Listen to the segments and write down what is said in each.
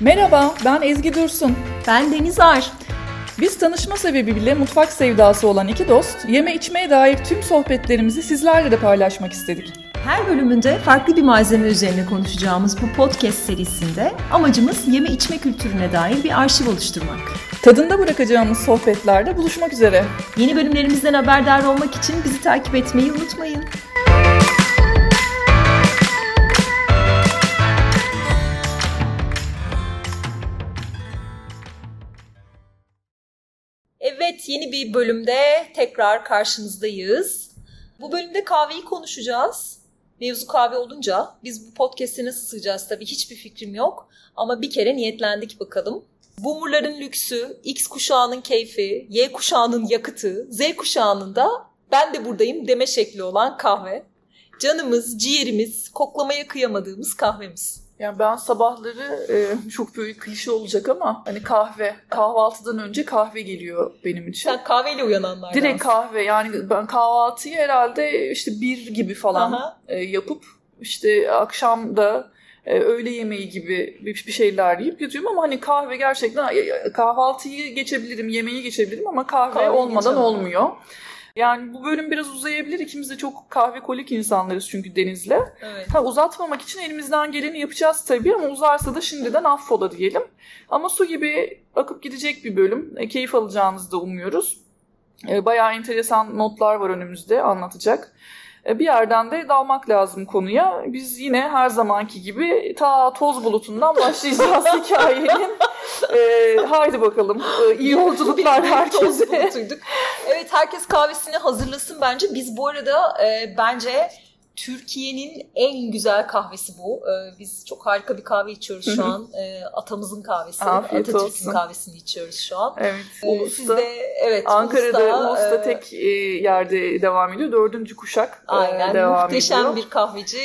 Merhaba, ben Ezgi Dursun. Ben Deniz Ar. Biz tanışma sebebiyle mutfak sevdası olan iki dost, yeme içmeye dair tüm sohbetlerimizi sizlerle de paylaşmak istedik. Her bölümünde farklı bir malzeme üzerine konuşacağımız bu podcast serisinde amacımız yeme içme kültürüne dair bir arşiv oluşturmak. Tadında bırakacağımız sohbetlerde buluşmak üzere. Yeni bölümlerimizden haberdar olmak için bizi takip etmeyi unutmayın. Yeni bir bölümde tekrar karşınızdayız. Bu bölümde kahveyi konuşacağız. Mevzu kahve olunca biz bu podcast'e nasıl sığacağız tabii hiçbir fikrim yok. Ama bir kere niyetlendik bakalım. Boomerların lüksü, X kuşağının keyfi, Y kuşağının yakıtı, Z kuşağının da ben de buradayım deme şekli olan kahve. Canımız, ciğerimiz, koklamaya kıyamadığımız kahvemiz. Yani ben sabahları e, çok böyle klişe olacak ama hani kahve, kahvaltıdan önce kahve geliyor benim için. Sen kahveyle uyananlardan. Direkt kahve yani ben kahvaltıyı herhalde işte bir gibi falan e, yapıp işte akşam da e, öğle yemeği gibi bir, bir şeyler yiyip yatıyorum ama hani kahve gerçekten kahvaltıyı geçebilirim, yemeği geçebilirim ama kahve, kahve olmadan olmuyor. Yani bu bölüm biraz uzayabilir. İkimiz de çok kahve kolik insanlarız çünkü Deniz'le. Evet. Ha, uzatmamak için elimizden geleni yapacağız tabii ama uzarsa da şimdiden affola diyelim. Ama su gibi akıp gidecek bir bölüm. E, keyif alacağınızı da umuyoruz. E, bayağı enteresan notlar var önümüzde anlatacak. E, bir yerden de dalmak lazım konuya. Biz yine her zamanki gibi ta toz bulutundan başlayacağız hikayenin. E, haydi bakalım. E, iyi yolculuklar herkese. evet herkes kahvesini hazırlasın bence. Biz bu arada e, bence Türkiye'nin en güzel kahvesi bu. Ee, biz çok harika bir kahve içiyoruz şu an. Ee, atamızın kahvesi. Afiyet Atatürk'ün kahvesini içiyoruz şu an. Evet. Ee, Ulus'ta. Siz de, evet, Ankara'da Ulus'ta, Ulus'ta e, tek e, yerde devam ediyor. Dördüncü kuşak e, Aynen, devam muhteşem ediyor. bir kahveci.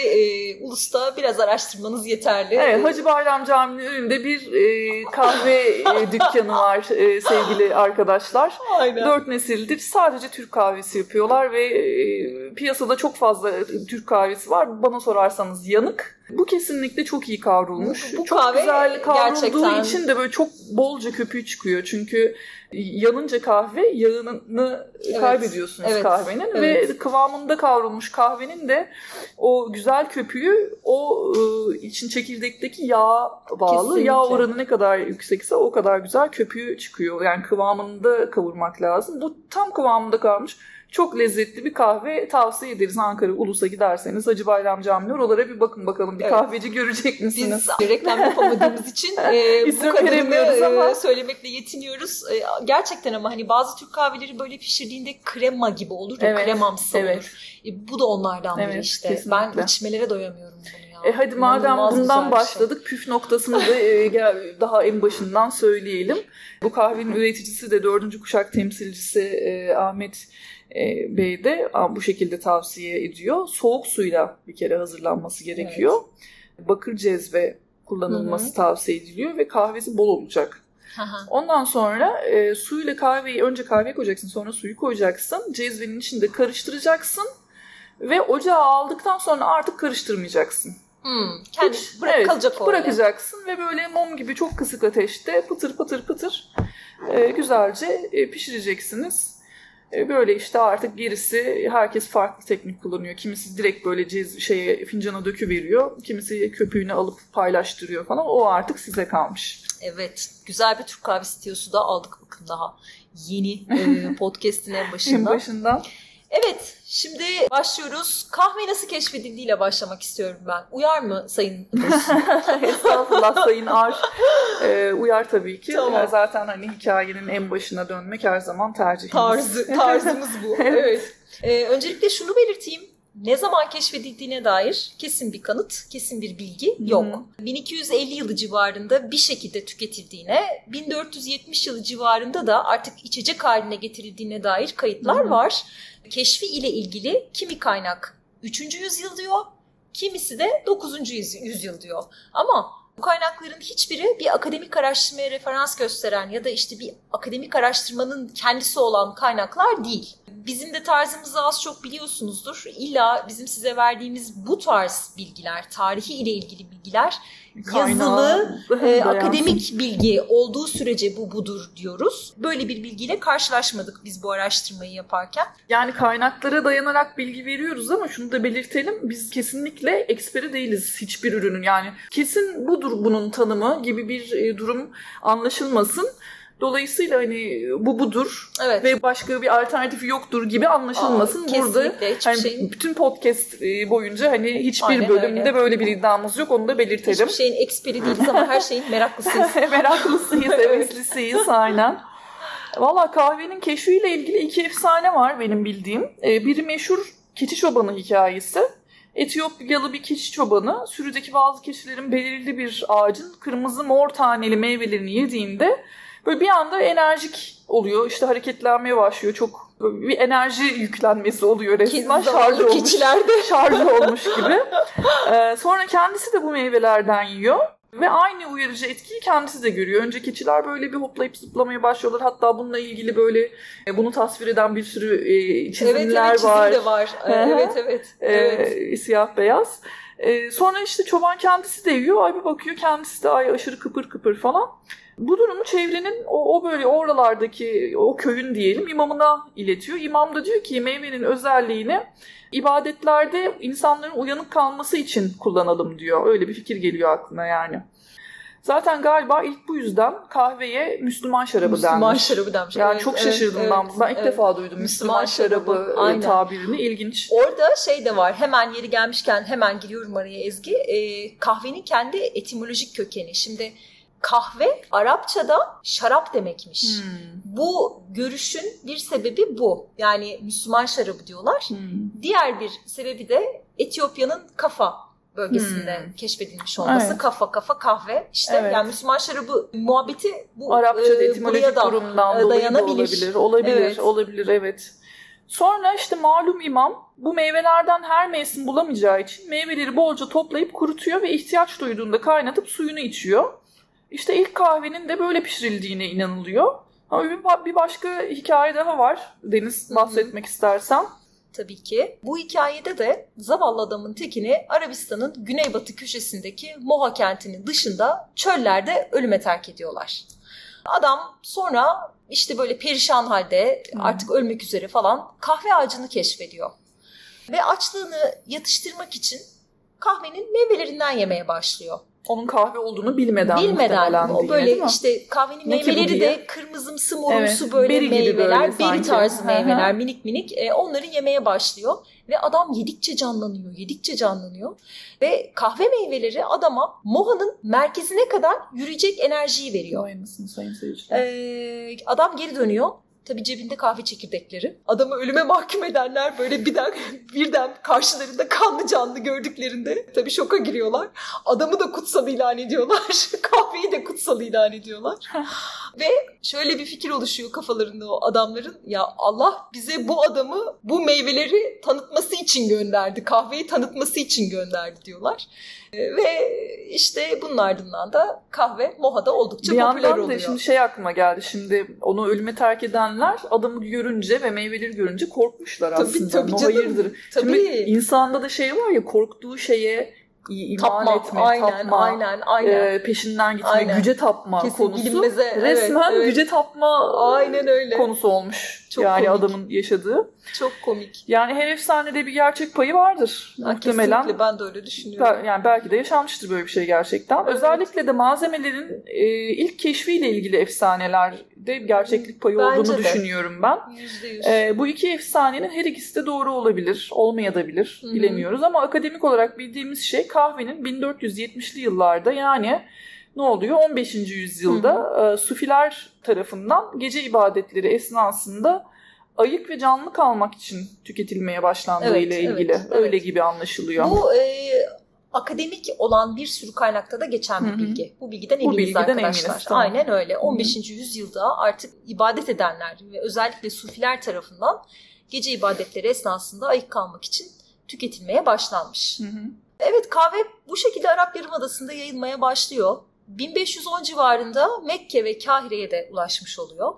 Ulus'ta biraz araştırmanız yeterli. Evet. Hacı Bayram Camii'nin önünde bir e, kahve dükkanı var e, sevgili arkadaşlar. Aynen. Dört nesildir sadece Türk kahvesi yapıyorlar ve e, piyasada çok fazla Türk Türk kahvesi var. Bana sorarsanız yanık. Bu kesinlikle çok iyi kavrulmuş. Bu, bu çok kahve güzel kavrulduğu gerçekten... için de böyle çok bolca köpüğü çıkıyor. Çünkü yanınca kahve yağını evet. kaybediyorsunuz evet. kahvenin evet. ve kıvamında kavrulmuş kahvenin de o güzel köpüğü o ıı, için çekirdekteki yağ bağlı. Kesinlikle. Yağ oranı ne kadar yüksekse o kadar güzel köpüğü çıkıyor. Yani kıvamında kavurmak lazım. Bu tam kıvamında kavrulmuş çok lezzetli bir kahve tavsiye ederiz Ankara Ulus'a giderseniz Hacı Bayram Camii oralara bir bakın bakalım bir evet. kahveci görecek misiniz? Biz reklam yapamadığımız için e, bu kadarını. E, söylemekle yetiniyoruz. E, gerçekten ama hani bazı Türk kahveleri böyle pişirdiğinde krema gibi olur ya evet. kremamsı evet. olur. E, bu da onlardan evet, biri işte. Kesinlikle. Ben içmelere doyamıyorum bunu. E hadi madem bundan şey. başladık şey. püf noktasını da e, daha en başından söyleyelim. Bu kahvenin üreticisi de dördüncü kuşak temsilcisi e, Ahmet e, Bey de bu şekilde tavsiye ediyor. Soğuk suyla bir kere hazırlanması gerekiyor. Evet. Bakır cezve kullanılması Hı-hı. tavsiye ediliyor ve kahvesi bol olacak. Aha. Ondan sonra e, suyla kahveyi önce kahveyi koyacaksın sonra suyu koyacaksın. Cezvenin içinde karıştıracaksın ve ocağa aldıktan sonra artık karıştırmayacaksın. Hmm, kendi Hiç, bırak, evet, kalacak o Bırakacaksın ve böyle mum gibi çok kısık ateşte pıtır pıtır pıtır e, güzelce e, pişireceksiniz. E, böyle işte artık gerisi herkes farklı teknik kullanıyor. Kimisi direkt böyle cez, şeye fincana dökü veriyor. Kimisi köpüğünü alıp paylaştırıyor falan. O artık size kalmış. Evet. Güzel bir Türk kahvesi tiyosu da aldık bakın daha. Yeni e, podcast'in en başından. en başından. Evet, şimdi başlıyoruz. Kahve nasıl keşfedildiğiyle başlamak istiyorum ben. Uyar mı Sayın Estağfurullah Sayın Ar. Ee, uyar tabii ki. Tamam. Zaten hani hikayenin en başına dönmek her zaman tercihimiz. Tarzı, tarzımız bu. evet. evet. Ee, öncelikle şunu belirteyim ne zaman keşfedildiğine dair kesin bir kanıt, kesin bir bilgi yok. Hı-hı. 1250 yılı civarında bir şekilde tüketildiğine, 1470 yılı civarında da artık içecek haline getirildiğine dair kayıtlar Hı-hı. var. Keşfi ile ilgili kimi kaynak 3. yüzyıl diyor, kimisi de 9. yüzyıl diyor. Ama bu kaynakların hiçbiri bir akademik araştırmaya referans gösteren ya da işte bir akademik araştırmanın kendisi olan kaynaklar değil bizim de tarzımızı az çok biliyorsunuzdur. İlla bizim size verdiğimiz bu tarz bilgiler, tarihi ile ilgili bilgiler yazılı, e, akademik bilgi olduğu sürece bu budur diyoruz. Böyle bir bilgiyle karşılaşmadık biz bu araştırmayı yaparken. Yani kaynaklara dayanarak bilgi veriyoruz ama şunu da belirtelim. Biz kesinlikle eksperi değiliz hiçbir ürünün. Yani kesin budur bunun tanımı gibi bir e, durum anlaşılmasın. Dolayısıyla hani bu budur evet. ve başka bir alternatifi yoktur gibi anlaşılmasın. Aa, Burada hani şeyin... bütün podcast e, boyunca hani hiçbir Aynen bölümde öyle. böyle bir iddiamız yok. Onu da belirtelim. Hiçbir şeyin eksperi değiliz ama her şeyin meraklısıyız. meraklısıyız, heveslisiyiz aynen. Valla kahvenin keşfiyle ilgili iki efsane var benim bildiğim. E, biri meşhur keçi çobanı hikayesi. Etiyopyalı bir keçi çobanı sürüdeki bazı keçilerin belirli bir ağacın kırmızı mor taneli meyvelerini yediğinde Böyle bir anda enerjik oluyor. İşte hareketlenmeye başlıyor. Çok bir enerji yüklenmesi oluyor resmen. Şarj olmuş. Keçilerde. Şarj olmuş gibi. Ee, sonra kendisi de bu meyvelerden yiyor. Ve aynı uyarıcı etkiyi kendisi de görüyor. Önce keçiler böyle bir hoplayıp zıplamaya başlıyorlar. Hatta bununla ilgili böyle e, bunu tasvir eden bir sürü e, çizimler evet, evet, çizim var. de var. evet evet. evet. E, siyah beyaz. E, sonra işte çoban kendisi de yiyor. Ay bir bakıyor kendisi de ay aşırı kıpır kıpır falan. Bu durumu çevrenin o, o böyle oralardaki o köyün diyelim imamına iletiyor. İmam da diyor ki meyvenin özelliğini ibadetlerde insanların uyanık kalması için kullanalım diyor. Öyle bir fikir geliyor aklına yani. Zaten galiba ilk bu yüzden kahveye Müslüman şarabı Müslüman denmiş. şarabı denmiş. Yani evet, çok şaşırdım evet, ben. Ben ilk evet. defa duydum Müslüman, Müslüman şarabı, e, tabirini. İlginç. Orada şey de var. Hemen yeri gelmişken hemen giriyorum araya Ezgi. Ee, kahvenin kendi etimolojik kökeni. Şimdi kahve Arapçada şarap demekmiş. Hmm. Bu görüşün bir sebebi bu. Yani Müslüman şarabı diyorlar. Hmm. Diğer bir sebebi de Etiyopya'nın kafa bölgesinde hmm. keşfedilmiş olması. Evet. Kafa kafa kahve. İşte evet. yani Müslüman şarabı muhabbeti bu Arapçada e, etimolojik durumdan dolayı dayanabilir. olabilir. Olabilir, evet. olabilir evet. Sonra işte malum imam bu meyvelerden her mevsim bulamayacağı için meyveleri bolca toplayıp kurutuyor ve ihtiyaç duyduğunda kaynatıp suyunu içiyor. İşte ilk kahvenin de böyle pişirildiğine inanılıyor. Ama bir, bir başka hikaye daha var. Deniz bahsetmek istersen. Tabii ki. Bu hikayede de zavallı adamın tekini Arabistan'ın güneybatı köşesindeki Moha kentinin dışında çöllerde ölüme terk ediyorlar. Adam sonra işte böyle perişan halde artık ölmek üzere falan kahve ağacını keşfediyor. Ve açlığını yatıştırmak için kahvenin meyvelerinden yemeye başlıyor onun kahve olduğunu bilmeden bilmeden. o böyle diye, işte kahvenin ne meyveleri de kırmızımsı morumsu evet, böyle beri meyveler böyle beri tarzı meyveler minik minik. E, onları yemeye başlıyor ve adam yedikçe canlanıyor yedikçe canlanıyor ve kahve meyveleri adama Moha'nın merkezine kadar yürüyecek enerjiyi veriyor. Sayın seyirciler. Ee, adam geri dönüyor Tabii cebinde kahve çekirdekleri. Adamı ölüme mahkum edenler böyle birden, birden karşılarında kanlı canlı gördüklerinde tabii şoka giriyorlar. Adamı da kutsal ilan ediyorlar. Kahveyi de kutsal ilan ediyorlar. Ve şöyle bir fikir oluşuyor kafalarında o adamların. Ya Allah bize bu adamı bu meyveleri tanıtması için gönderdi. Kahveyi tanıtması için gönderdi diyorlar. Ee, ve işte bunun ardından da kahve Moha'da oldukça bir popüler oluyor. Bir yandan da şimdi şey aklıma geldi. Şimdi onu ölüme terk edenler adamı görünce ve meyveleri görünce korkmuşlar aslında. Tabii tabii canım. Hayırdır. Tabii. Şimdi insanda da şey var ya korktuğu şeye iman tapma, etme, aynen, tapma, aynen, aynen. E, peşinden gitme, aynen. güce tapma Kesin konusu bilinmeze, resmen evet, evet. güce tapma aynen öyle. konusu olmuş. Çok yani komik. adamın yaşadığı. Çok komik. Yani her efsanede bir gerçek payı vardır. Ha, muhtemelen. Kesinlikle ben de öyle düşünüyorum. Yani belki de yaşanmıştır böyle bir şey gerçekten. Evet. Özellikle de malzemelerin e, ilk keşfiyle ilgili efsanelerde gerçeklik payı Bence olduğunu de. düşünüyorum ben. E, bu iki efsanenin her ikisi de doğru olabilir, olmayabilir bilemiyoruz ama akademik olarak bildiğimiz şey kahvenin 1470'li yıllarda yani ne oluyor? 15. yüzyılda e, Sufiler tarafından gece ibadetleri esnasında ayık ve canlı kalmak için tüketilmeye başlandığı evet, ile ilgili evet, öyle evet. gibi anlaşılıyor. Bu e, akademik olan bir sürü kaynakta da geçen bir Hı-hı. bilgi. Bu bilgiden eminiz Bu bilgiden arkadaşlar. Eminiz, tamam. Aynen öyle. 15. Hı-hı. yüzyılda artık ibadet edenler ve özellikle sufiler tarafından gece ibadetleri esnasında ayık kalmak için tüketilmeye başlanmış. Hı-hı. Evet kahve bu şekilde Arap Yarımadası'nda yayılmaya başlıyor. 1510 civarında Mekke ve Kahire'ye de ulaşmış oluyor.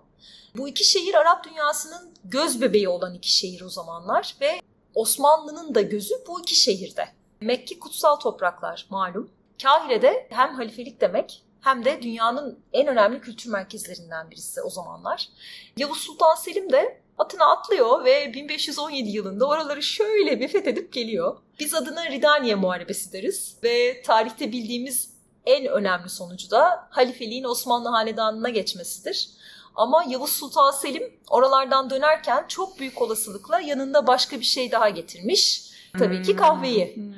Bu iki şehir Arap dünyasının göz bebeği olan iki şehir o zamanlar ve Osmanlı'nın da gözü bu iki şehirde. Mekke kutsal topraklar malum. Kahire'de hem halifelik demek hem de dünyanın en önemli kültür merkezlerinden birisi o zamanlar. Yavuz Sultan Selim de atına atlıyor ve 1517 yılında oraları şöyle bir fethedip geliyor. Biz adına Ridaniye Muharebesi deriz ve tarihte bildiğimiz en önemli sonucu da halifeliğin Osmanlı Hanedanı'na geçmesidir. Ama Yavuz Sultan Selim oralardan dönerken çok büyük olasılıkla yanında başka bir şey daha getirmiş. Tabii ki kahveyi.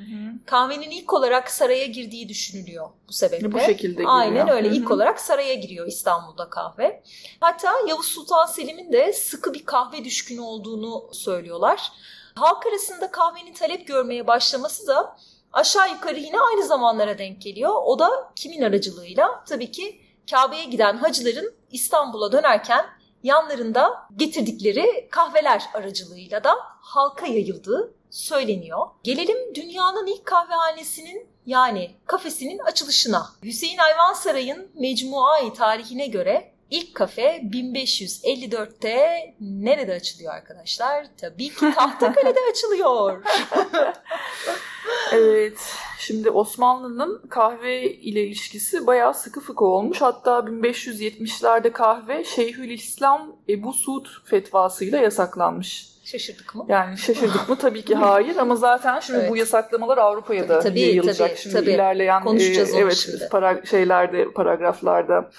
Kahvenin ilk olarak saraya girdiği düşünülüyor bu sebeple. Bu şekilde giriyor. Aynen öyle. İlk olarak saraya giriyor İstanbul'da kahve. Hatta Yavuz Sultan Selim'in de sıkı bir kahve düşkünü olduğunu söylüyorlar. Halk arasında kahvenin talep görmeye başlaması da aşağı yukarı yine aynı zamanlara denk geliyor. O da kimin aracılığıyla? Tabii ki Kabe'ye giden hacıların İstanbul'a dönerken yanlarında getirdikleri kahveler aracılığıyla da halka yayıldığı söyleniyor. Gelelim dünyanın ilk kahvehanesinin yani kafesinin açılışına. Hüseyin Ayvansaray'ın Mecmuai tarihine göre ilk kafe 1554'te nerede açılıyor arkadaşlar? Tabii ki Tahtakale'de açılıyor. evet. Şimdi Osmanlı'nın kahve ile ilişkisi bayağı sıkı fıkı olmuş. Hatta 1570'lerde kahve Şeyhülislam Ebu Suud fetvasıyla yasaklanmış. Şaşırdık mı? Yani şaşırdık mı? Tabii ki hayır ama zaten şimdi evet. bu yasaklamalar Avrupa'ya da tabii, yayılacak. Tabii, şimdi tabii. ilerleyen Konuşacağız e, evet şimdi. Para, şeylerde paragraflarda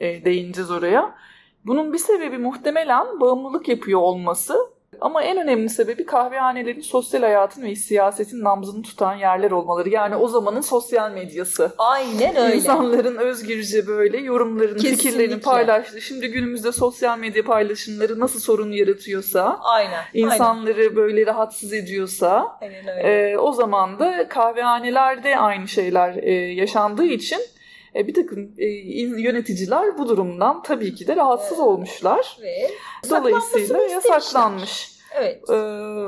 e, değineceğiz oraya. Bunun bir sebebi muhtemelen bağımlılık yapıyor olması ama en önemli sebebi kahvehanelerin sosyal hayatın ve siyasetin nabzını tutan yerler olmaları. Yani o zamanın sosyal medyası. Aynen öyle. İnsanların özgürce böyle yorumlarını, Kesinlikle. fikirlerini paylaştığı. Şimdi günümüzde sosyal medya paylaşımları nasıl sorun yaratıyorsa, aynen, insanları aynen. böyle rahatsız ediyorsa, aynen öyle. E, o zaman da kahvehanelerde aynı şeyler e, yaşandığı için e, bir takım e, yöneticiler bu durumdan tabii ki de rahatsız evet. olmuşlar. Ve Dolayısıyla yasaklanmış. Evet. Ee,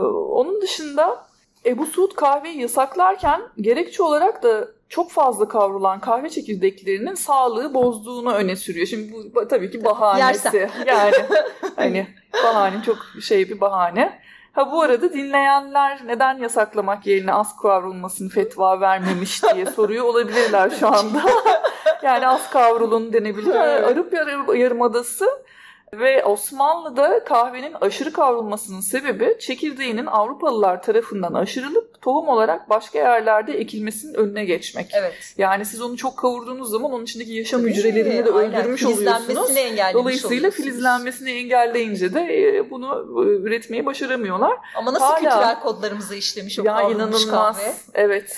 onun dışında Ebu Suud kahveyi yasaklarken gerekçe olarak da çok fazla kavrulan kahve çekirdeklerinin sağlığı bozduğunu öne sürüyor. Şimdi bu tabii ki bahanesi. Yersen. Yani hani bahane çok şey bir bahane. Ha bu arada dinleyenler neden yasaklamak yerine az kavrulmasını fetva vermemiş diye soruyor olabilirler şu anda. yani az kavrulun denebilir. Arap Yarımadası ve Osmanlı'da kahvenin aşırı kavrulmasının sebebi çekirdeğinin Avrupalılar tarafından aşırılıp tohum olarak başka yerlerde ekilmesinin önüne geçmek. Evet. Yani siz onu çok kavurduğunuz zaman onun içindeki yaşam hücrelerini de öldürmüş oluyorsunuz. Dolayısıyla filizlenmesini engelleyince de e, bunu e, üretmeyi başaramıyorlar. Ama nasıl Hala, kültürel kodlarımızı işlemiş o ya inanılmaz. kahve? Evet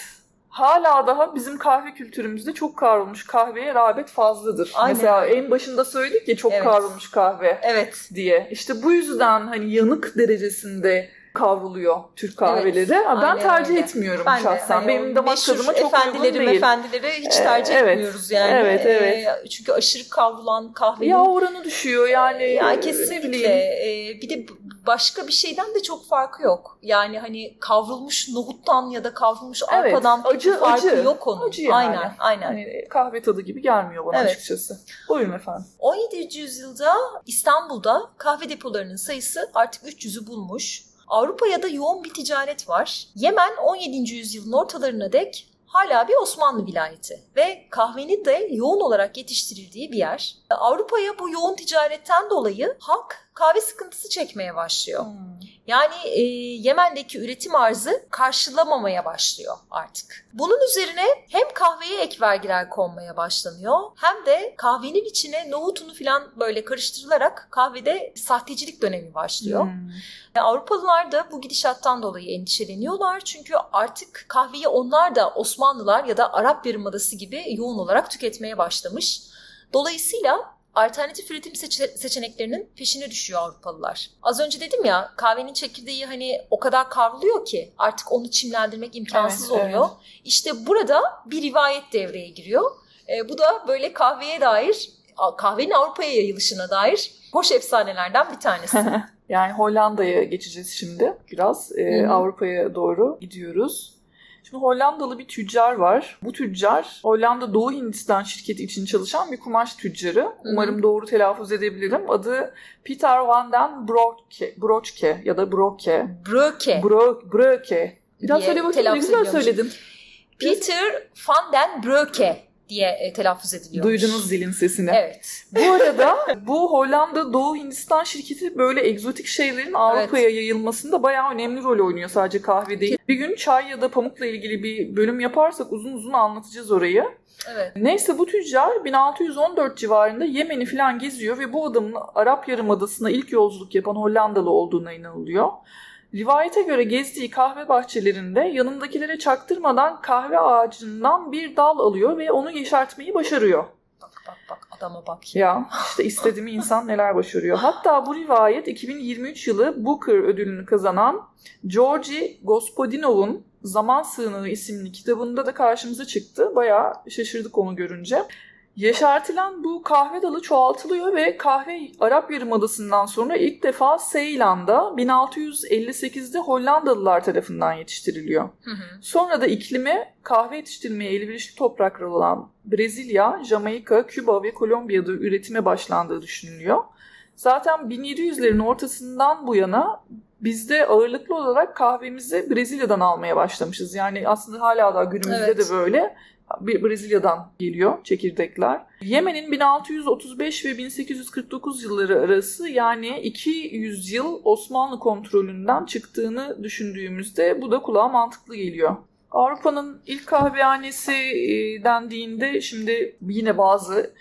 hala daha bizim kahve kültürümüzde çok kavrulmuş kahveye rağbet fazladır. Aynen. Mesela en başında söyledik ya çok evet. kavrulmuş kahve evet. diye. İşte bu yüzden hani yanık derecesinde kavruluyor Türk kahveleri. Evet, ben tercih öyle. etmiyorum ben şahsen. De, hani Benim damak tadıma çok uygun değil. Efendileri hiç tercih evet, etmiyoruz yani. Evet, evet. E, çünkü aşırı kavrulan kahvenin... Ya oranı düşüyor yani. Yani kesinlikle. E, bir de başka bir şeyden de çok farkı yok. Yani hani kavrulmuş nohuttan ya da kavrulmuş evet, arpadan acı, farkı acı. yok onun. Acı yani. Aynen, aynen. Hani kahve tadı gibi gelmiyor bana evet. açıkçası. Buyurun efendim. 17. yüzyılda İstanbul'da kahve depolarının sayısı artık 300'ü bulmuş. Avrupa'ya da yoğun bir ticaret var. Yemen 17. yüzyılın ortalarına dek hala bir Osmanlı vilayeti ve kahvenin de yoğun olarak yetiştirildiği bir yer. Avrupa'ya bu yoğun ticaretten dolayı halk kahve sıkıntısı çekmeye başlıyor. Hmm. Yani e, Yemen'deki üretim arzı karşılamamaya başlıyor artık. Bunun üzerine hem kahveye ek vergiler konmaya başlanıyor hem de kahvenin içine nohutunu falan böyle karıştırılarak kahvede sahtecilik dönemi başlıyor. Hmm. Avrupalılar da bu gidişattan dolayı endişeleniyorlar. Çünkü artık kahveyi onlar da Osmanlılar ya da Arap Yarımadası gibi yoğun olarak tüketmeye başlamış. Dolayısıyla alternatif üretim seçe- seçeneklerinin peşine düşüyor Avrupalılar. Az önce dedim ya kahvenin çekirdeği hani o kadar kavruluyor ki artık onu çimlendirmek imkansız evet, oluyor. Evet. İşte burada bir rivayet devreye giriyor. E, bu da böyle kahveye dair, kahvenin Avrupa'ya yayılışına dair hoş efsanelerden bir tanesi. yani Hollanda'ya geçeceğiz şimdi biraz. E, Avrupa'ya doğru gidiyoruz. Şimdi Hollandalı bir tüccar var. Bu tüccar Hollanda Doğu Hindistan şirketi için çalışan bir kumaş tüccarı. Umarım doğru telaffuz edebilirim. Adı Peter van den Broeke, Broeke ya da Broke. Broke. Bro, Broke. Bir daha söyle bakayım ne güzel söyledin. Peter van den Broeke diye e, telaffuz ediliyor. Duydunuz zilin sesini. Evet. Bu arada bu Hollanda Doğu Hindistan şirketi böyle egzotik şeylerin Avrupa'ya evet. yayılmasında bayağı önemli rol oynuyor sadece kahve değil. Bir gün çay ya da pamukla ilgili bir bölüm yaparsak uzun uzun anlatacağız orayı. Evet. Neyse bu tüccar 1614 civarında Yemen'i falan geziyor ve bu adamın Arap Yarımadası'na ilk yolculuk yapan Hollandalı olduğuna inanılıyor. Rivayete göre gezdiği kahve bahçelerinde yanındakilere çaktırmadan kahve ağacından bir dal alıyor ve onu yeşertmeyi başarıyor. Bak bak bak adama bak. Ya, ya işte istediğimi insan neler başarıyor. Hatta bu rivayet 2023 yılı Booker ödülünü kazanan Georgi Gospodinov'un Zaman Sığınağı isimli kitabında da karşımıza çıktı. Bayağı şaşırdık onu görünce. Yeşertilen bu kahve dalı çoğaltılıyor ve kahve Arap Yarımadası'ndan sonra ilk defa Seylan'da 1658'de Hollandalılar tarafından yetiştiriliyor. Hı hı. Sonra da iklimi kahve yetiştirmeye elverişli topraklar olan Brezilya, Jamaika, Küba ve Kolombiya'da üretime başlandığı düşünülüyor. Zaten 1700'lerin ortasından bu yana bizde ağırlıklı olarak kahvemizi Brezilya'dan almaya başlamışız. Yani aslında hala da günümüzde evet. de böyle Brezilya'dan geliyor çekirdekler. Yemen'in 1635 ve 1849 yılları arası yani 200 yıl Osmanlı kontrolünden çıktığını düşündüğümüzde bu da kulağa mantıklı geliyor. Avrupa'nın ilk kahvehanesi e, dendiğinde şimdi yine bazı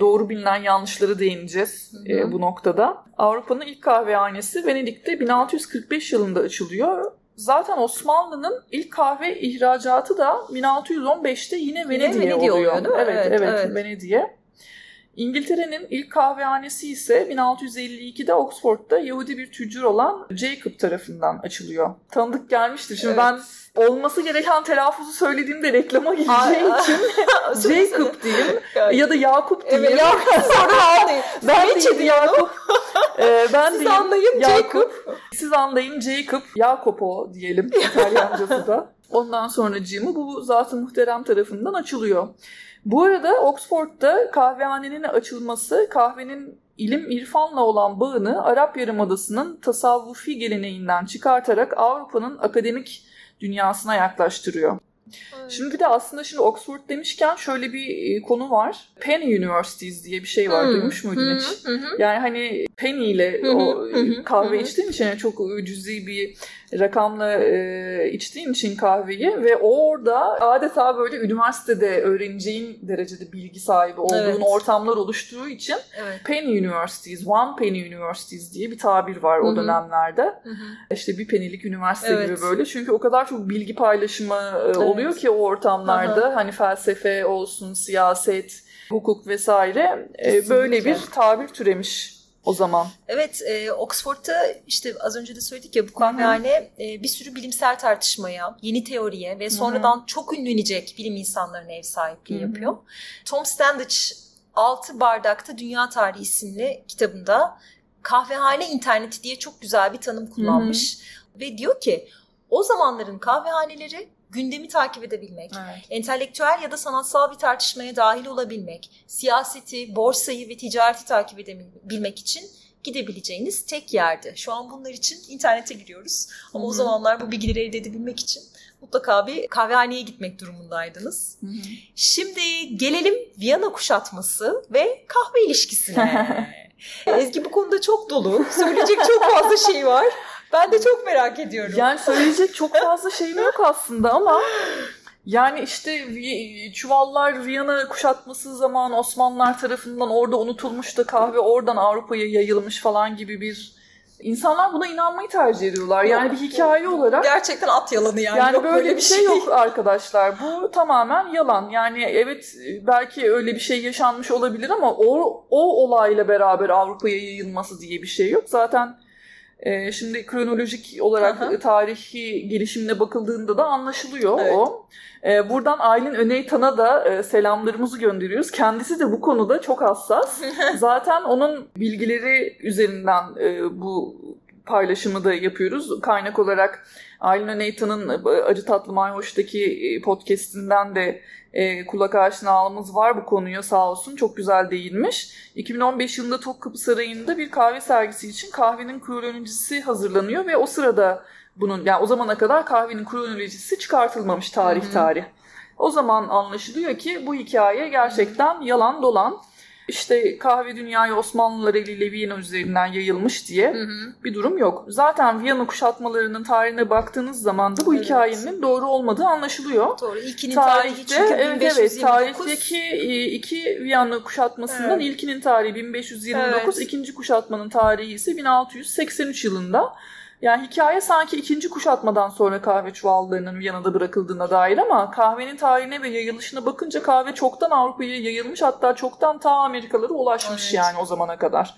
doğru bilinen yanlışları değineceğiz hı e, hı. bu noktada. Avrupa'nın ilk kahvehanesi Venedik'te 1645 yılında açılıyor Zaten Osmanlı'nın ilk kahve ihracatı da 1615'te yine Venedik'e oluyor. oluyor değil mi? Evet, evet, evet, evet. Venedik'e. İngiltere'nin ilk kahvehanesi ise 1652'de Oxford'da Yahudi bir tüccar olan Jacob tarafından açılıyor. Tanıdık gelmiştir. Şimdi evet. ben olması gereken telaffuzu söylediğimde reklama gireceği için Jacob diyeyim ya da Yakup diyeyim. Evet, Yakup sonra anlayın. ben de Yakup. ee, ben Siz diyeyim, anlayın Yakup. Jacob. Siz anlayın Jacob. Jacopo diyelim İtalyancası da. Ondan sonra Jim'i bu zaten muhterem tarafından açılıyor. Bu arada Oxford'da kahvehanenin açılması kahvenin ilim irfanla olan bağını Arap Yarımadası'nın tasavvufi geleneğinden çıkartarak Avrupa'nın akademik dünyasına yaklaştırıyor. Evet. Şimdi bir de aslında şimdi Oxford demişken şöyle bir e, konu var. Penny Universities diye bir şey var. Hmm. Duymuş muydun hmm. hiç? Hmm. Yani hani Penny ile o kahve içtiğin için çok cüzi bir rakamla e, içtiğin için kahveyi ve orada adeta böyle üniversitede öğreneceğin derecede bilgi sahibi olduğun evet. ortamlar oluştuğu için evet. Penny Universities, One Penny Universities diye bir tabir var o dönemlerde. Hı-hı. İşte bir penilik üniversite evet. gibi böyle. Çünkü o kadar çok bilgi paylaşımı evet. oluyor ki o ortamlarda. Hı-hı. Hani felsefe olsun, siyaset, hukuk vesaire Kesinlikle. böyle bir tabir türemiş o zaman. Evet, e, Oxford'da işte az önce de söyledik ya bu kahvehane e, bir sürü bilimsel tartışmaya, yeni teoriye ve sonradan Hı-hı. çok ünlenecek bilim insanlarına ev sahipliği Hı-hı. yapıyor. Tom Standage Altı Bardakta Dünya Tarihi isimli kitabında kahvehane interneti diye çok güzel bir tanım kullanmış. Hı-hı. Ve diyor ki o zamanların kahvehaneleri gündemi takip edebilmek, evet. entelektüel ya da sanatsal bir tartışmaya dahil olabilmek, siyaseti, borsayı ve ticareti takip edebilmek için gidebileceğiniz tek yerdi. Şu an bunlar için internete giriyoruz. Ama Hı-hı. o zamanlar bu bilgileri elde edebilmek için mutlaka bir kahvehaneye gitmek durumundaydınız. Hı-hı. Şimdi gelelim Viyana kuşatması ve kahve ilişkisine. Ezgi bu konuda çok dolu. Söyleyecek çok fazla şey var. Ben de çok merak ediyorum. Yani söyleyecek çok fazla şeyim yok aslında ama yani işte çuvallar Viyana kuşatması zaman Osmanlılar tarafından orada unutulmuş da kahve oradan Avrupa'ya yayılmış falan gibi bir İnsanlar buna inanmayı tercih ediyorlar. Yani bir hikaye olarak. Gerçekten at yalanı yani. Yani yok böyle, böyle bir şey, şey yok arkadaşlar. Bu tamamen yalan. Yani evet belki öyle bir şey yaşanmış olabilir ama o, o olayla beraber Avrupa'ya yayılması diye bir şey yok. Zaten e, şimdi kronolojik olarak Aha. tarihi gelişimine bakıldığında da anlaşılıyor evet. o. E, buradan Aylin Öneytan'a da e, selamlarımızı gönderiyoruz. Kendisi de bu konuda çok hassas. Zaten onun bilgileri üzerinden e, bu paylaşımı da yapıyoruz. Kaynak olarak Aylin Nathan'ın e, Acı Tatlı Mayhoş'taki e, podcastinden de e, kulak aşinalığımız var bu konuya sağ olsun. Çok güzel değinmiş. 2015 yılında Topkapı Sarayı'nda bir kahve sergisi için kahvenin kronolojisi hazırlanıyor ve o sırada bunun yani o zamana kadar kahvenin kronolojisi çıkartılmamış tarih Hı-hı. tarih. O zaman anlaşılıyor ki bu hikaye gerçekten yalan dolan işte kahve dünyayı Osmanlılar eliyle Viyana üzerinden yayılmış diye hı hı. bir durum yok. Zaten Viyana kuşatmalarının tarihine baktığınız zaman da bu evet. hikayenin doğru olmadığı anlaşılıyor. Doğru. İlkinin tarihi çünkü evet, 1529. Evet, tarihteki e, iki Viyana kuşatmasından evet. ilkinin tarihi 1529, evet. ikinci kuşatmanın tarihi ise 1683 yılında. Yani hikaye sanki ikinci kuşatmadan sonra kahve çuvallarının Viyana'da bırakıldığına dair ama kahvenin tarihine ve yayılışına bakınca kahve çoktan Avrupa'ya yayılmış hatta çoktan ta Amerikalara ulaşmış evet. yani o zamana kadar.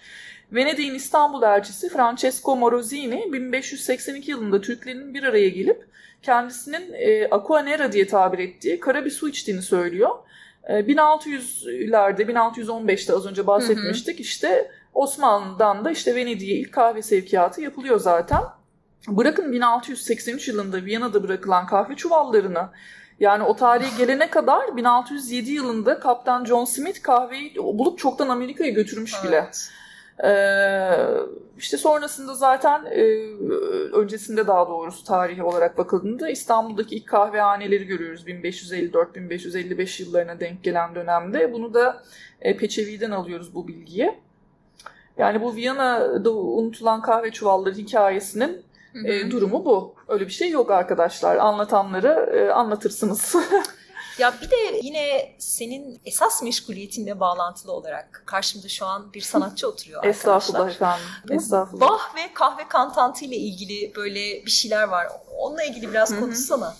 Venedik'in İstanbul elçisi Francesco Morosini 1582 yılında Türklerin bir araya gelip kendisinin e, aquanera diye tabir ettiği kara bir su içtiğini söylüyor. E, 1600'lerde 1615'te az önce bahsetmiştik hı hı. işte Osmanlı'dan da işte Venedik'e ilk kahve sevkiyatı yapılıyor zaten. Bırakın 1683 yılında Viyana'da bırakılan kahve çuvallarını yani o tarihe gelene kadar 1607 yılında Kaptan John Smith kahveyi bulup çoktan Amerika'ya götürmüş evet. bile. Ee, işte sonrasında zaten e, öncesinde daha doğrusu tarihi olarak bakıldığında İstanbul'daki ilk kahvehaneleri görüyoruz 1554-1555 yıllarına denk gelen dönemde. Bunu da e, Peçevi'den alıyoruz bu bilgiyi. Yani bu Viyana'da unutulan kahve çuvalları hikayesinin e, durumu bu. Öyle bir şey yok arkadaşlar. Anlatanları e, anlatırsınız. Ya bir de yine senin esas meşguliyetinle bağlantılı olarak karşımda şu an bir sanatçı oturuyor arkadaşlar. Estağfurullah efendim. Estağfurullah. Bach ve kahve kantantı ile ilgili böyle bir şeyler var. Onunla ilgili biraz konuşsana.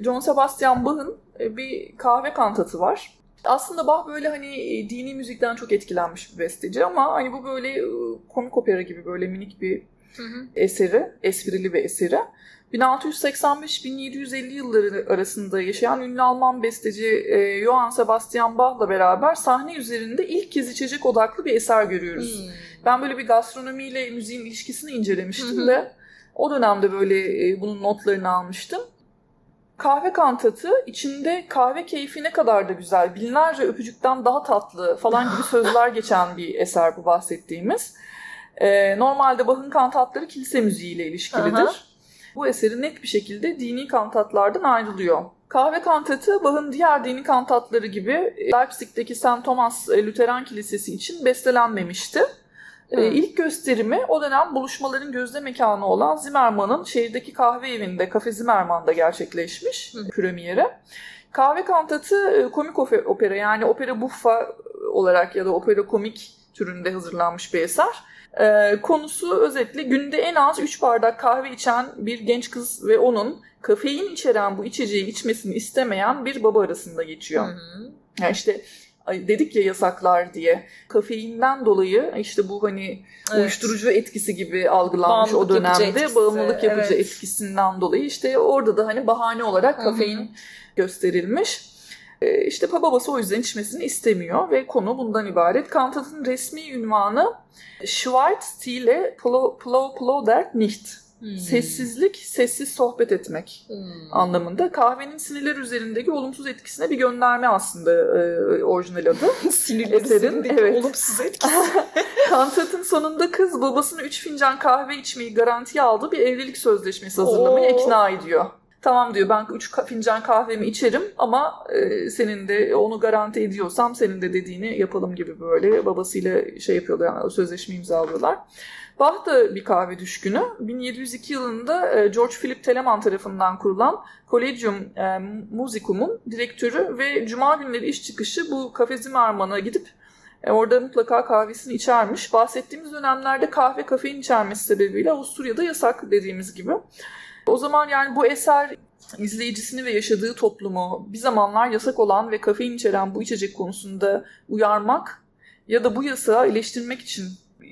John Sebastian Bach'ın e, bir kahve kantatı var. Aslında Bach böyle hani e, dini müzikten çok etkilenmiş bir besteci ama hani bu böyle e, komik opera gibi böyle minik bir hı hı. eseri, esprili bir eseri. 1685-1750 yılları arasında yaşayan ünlü Alman besteci e, Johann Sebastian Bach'la beraber sahne üzerinde ilk kez içecek odaklı bir eser görüyoruz. Hmm. Ben böyle bir gastronomiyle müziğin ilişkisini incelemiştim hı hı. de o dönemde böyle bunun notlarını almıştım. Kahve kantatı içinde kahve keyfi ne kadar da güzel, binlerce öpücükten daha tatlı falan gibi sözler geçen bir eser bu bahsettiğimiz. Ee, normalde Bach'ın kantatları kilise müziğiyle ilişkilidir. Aha. Bu eseri net bir şekilde dini kantatlardan ayrılıyor. Kahve kantatı Bach'ın diğer dini kantatları gibi Leipzig'teki St. Thomas Lutheran Kilisesi için bestelenmemişti. Ee, ilk gösterimi o dönem buluşmaların gözde mekanı olan Zimmerman'ın şehirdeki kahve evinde, Kafe Zimmerman'da gerçekleşmiş Hı. premieri. Kahve kantatı e, komik opera yani opera buffa olarak ya da opera komik türünde hazırlanmış bir eser. Ee, konusu özetle günde en az 3 bardak kahve içen bir genç kız ve onun kafein içeren bu içeceği içmesini istemeyen bir baba arasında geçiyor. Hı hı. Yani işte dedik ya yasaklar diye. Kafeinden dolayı işte bu hani evet. uyuşturucu etkisi gibi algılanmış bağımlılık o dönemde. Etkisi. Bağımlılık yapıcı evet. etkisinden dolayı işte orada da hani bahane olarak kafein Hı-hı. gösterilmiş. Ee, işte babası o yüzden içmesini istemiyor ve konu bundan ibaret. Kantat'ın resmi ünvanı Schwarz ile Plo Plodert nicht. Hmm. Sessizlik, sessiz sohbet etmek hmm. anlamında. Kahvenin sinirler üzerindeki olumsuz etkisine bir gönderme aslında e, orijinal adı. sinirler Eserin, evet. olumsuz etkisi. Kantat'ın sonunda kız babasını 3 fincan kahve içmeyi garantiye aldı bir evlilik sözleşmesi hazırlamayı Oo. ikna ediyor. Tamam diyor ben 3 fincan kahvemi içerim ama e, senin de onu garanti ediyorsam senin de dediğini yapalım gibi böyle babasıyla şey yapıyorlar yani sözleşme imzalıyorlar. Bach da bir kahve düşkünü. 1702 yılında e, George Philip Telemann tarafından kurulan Collegium e, Musicum'un direktörü ve cuma günleri iş çıkışı bu Kafe Zimmermann'a gidip e, orada mutlaka kahvesini içermiş. Bahsettiğimiz dönemlerde kahve kafein içermesi sebebiyle Avusturya'da yasak dediğimiz gibi. O zaman yani bu eser izleyicisini ve yaşadığı toplumu bir zamanlar yasak olan ve kafein içeren bu içecek konusunda uyarmak ya da bu yasağı eleştirmek için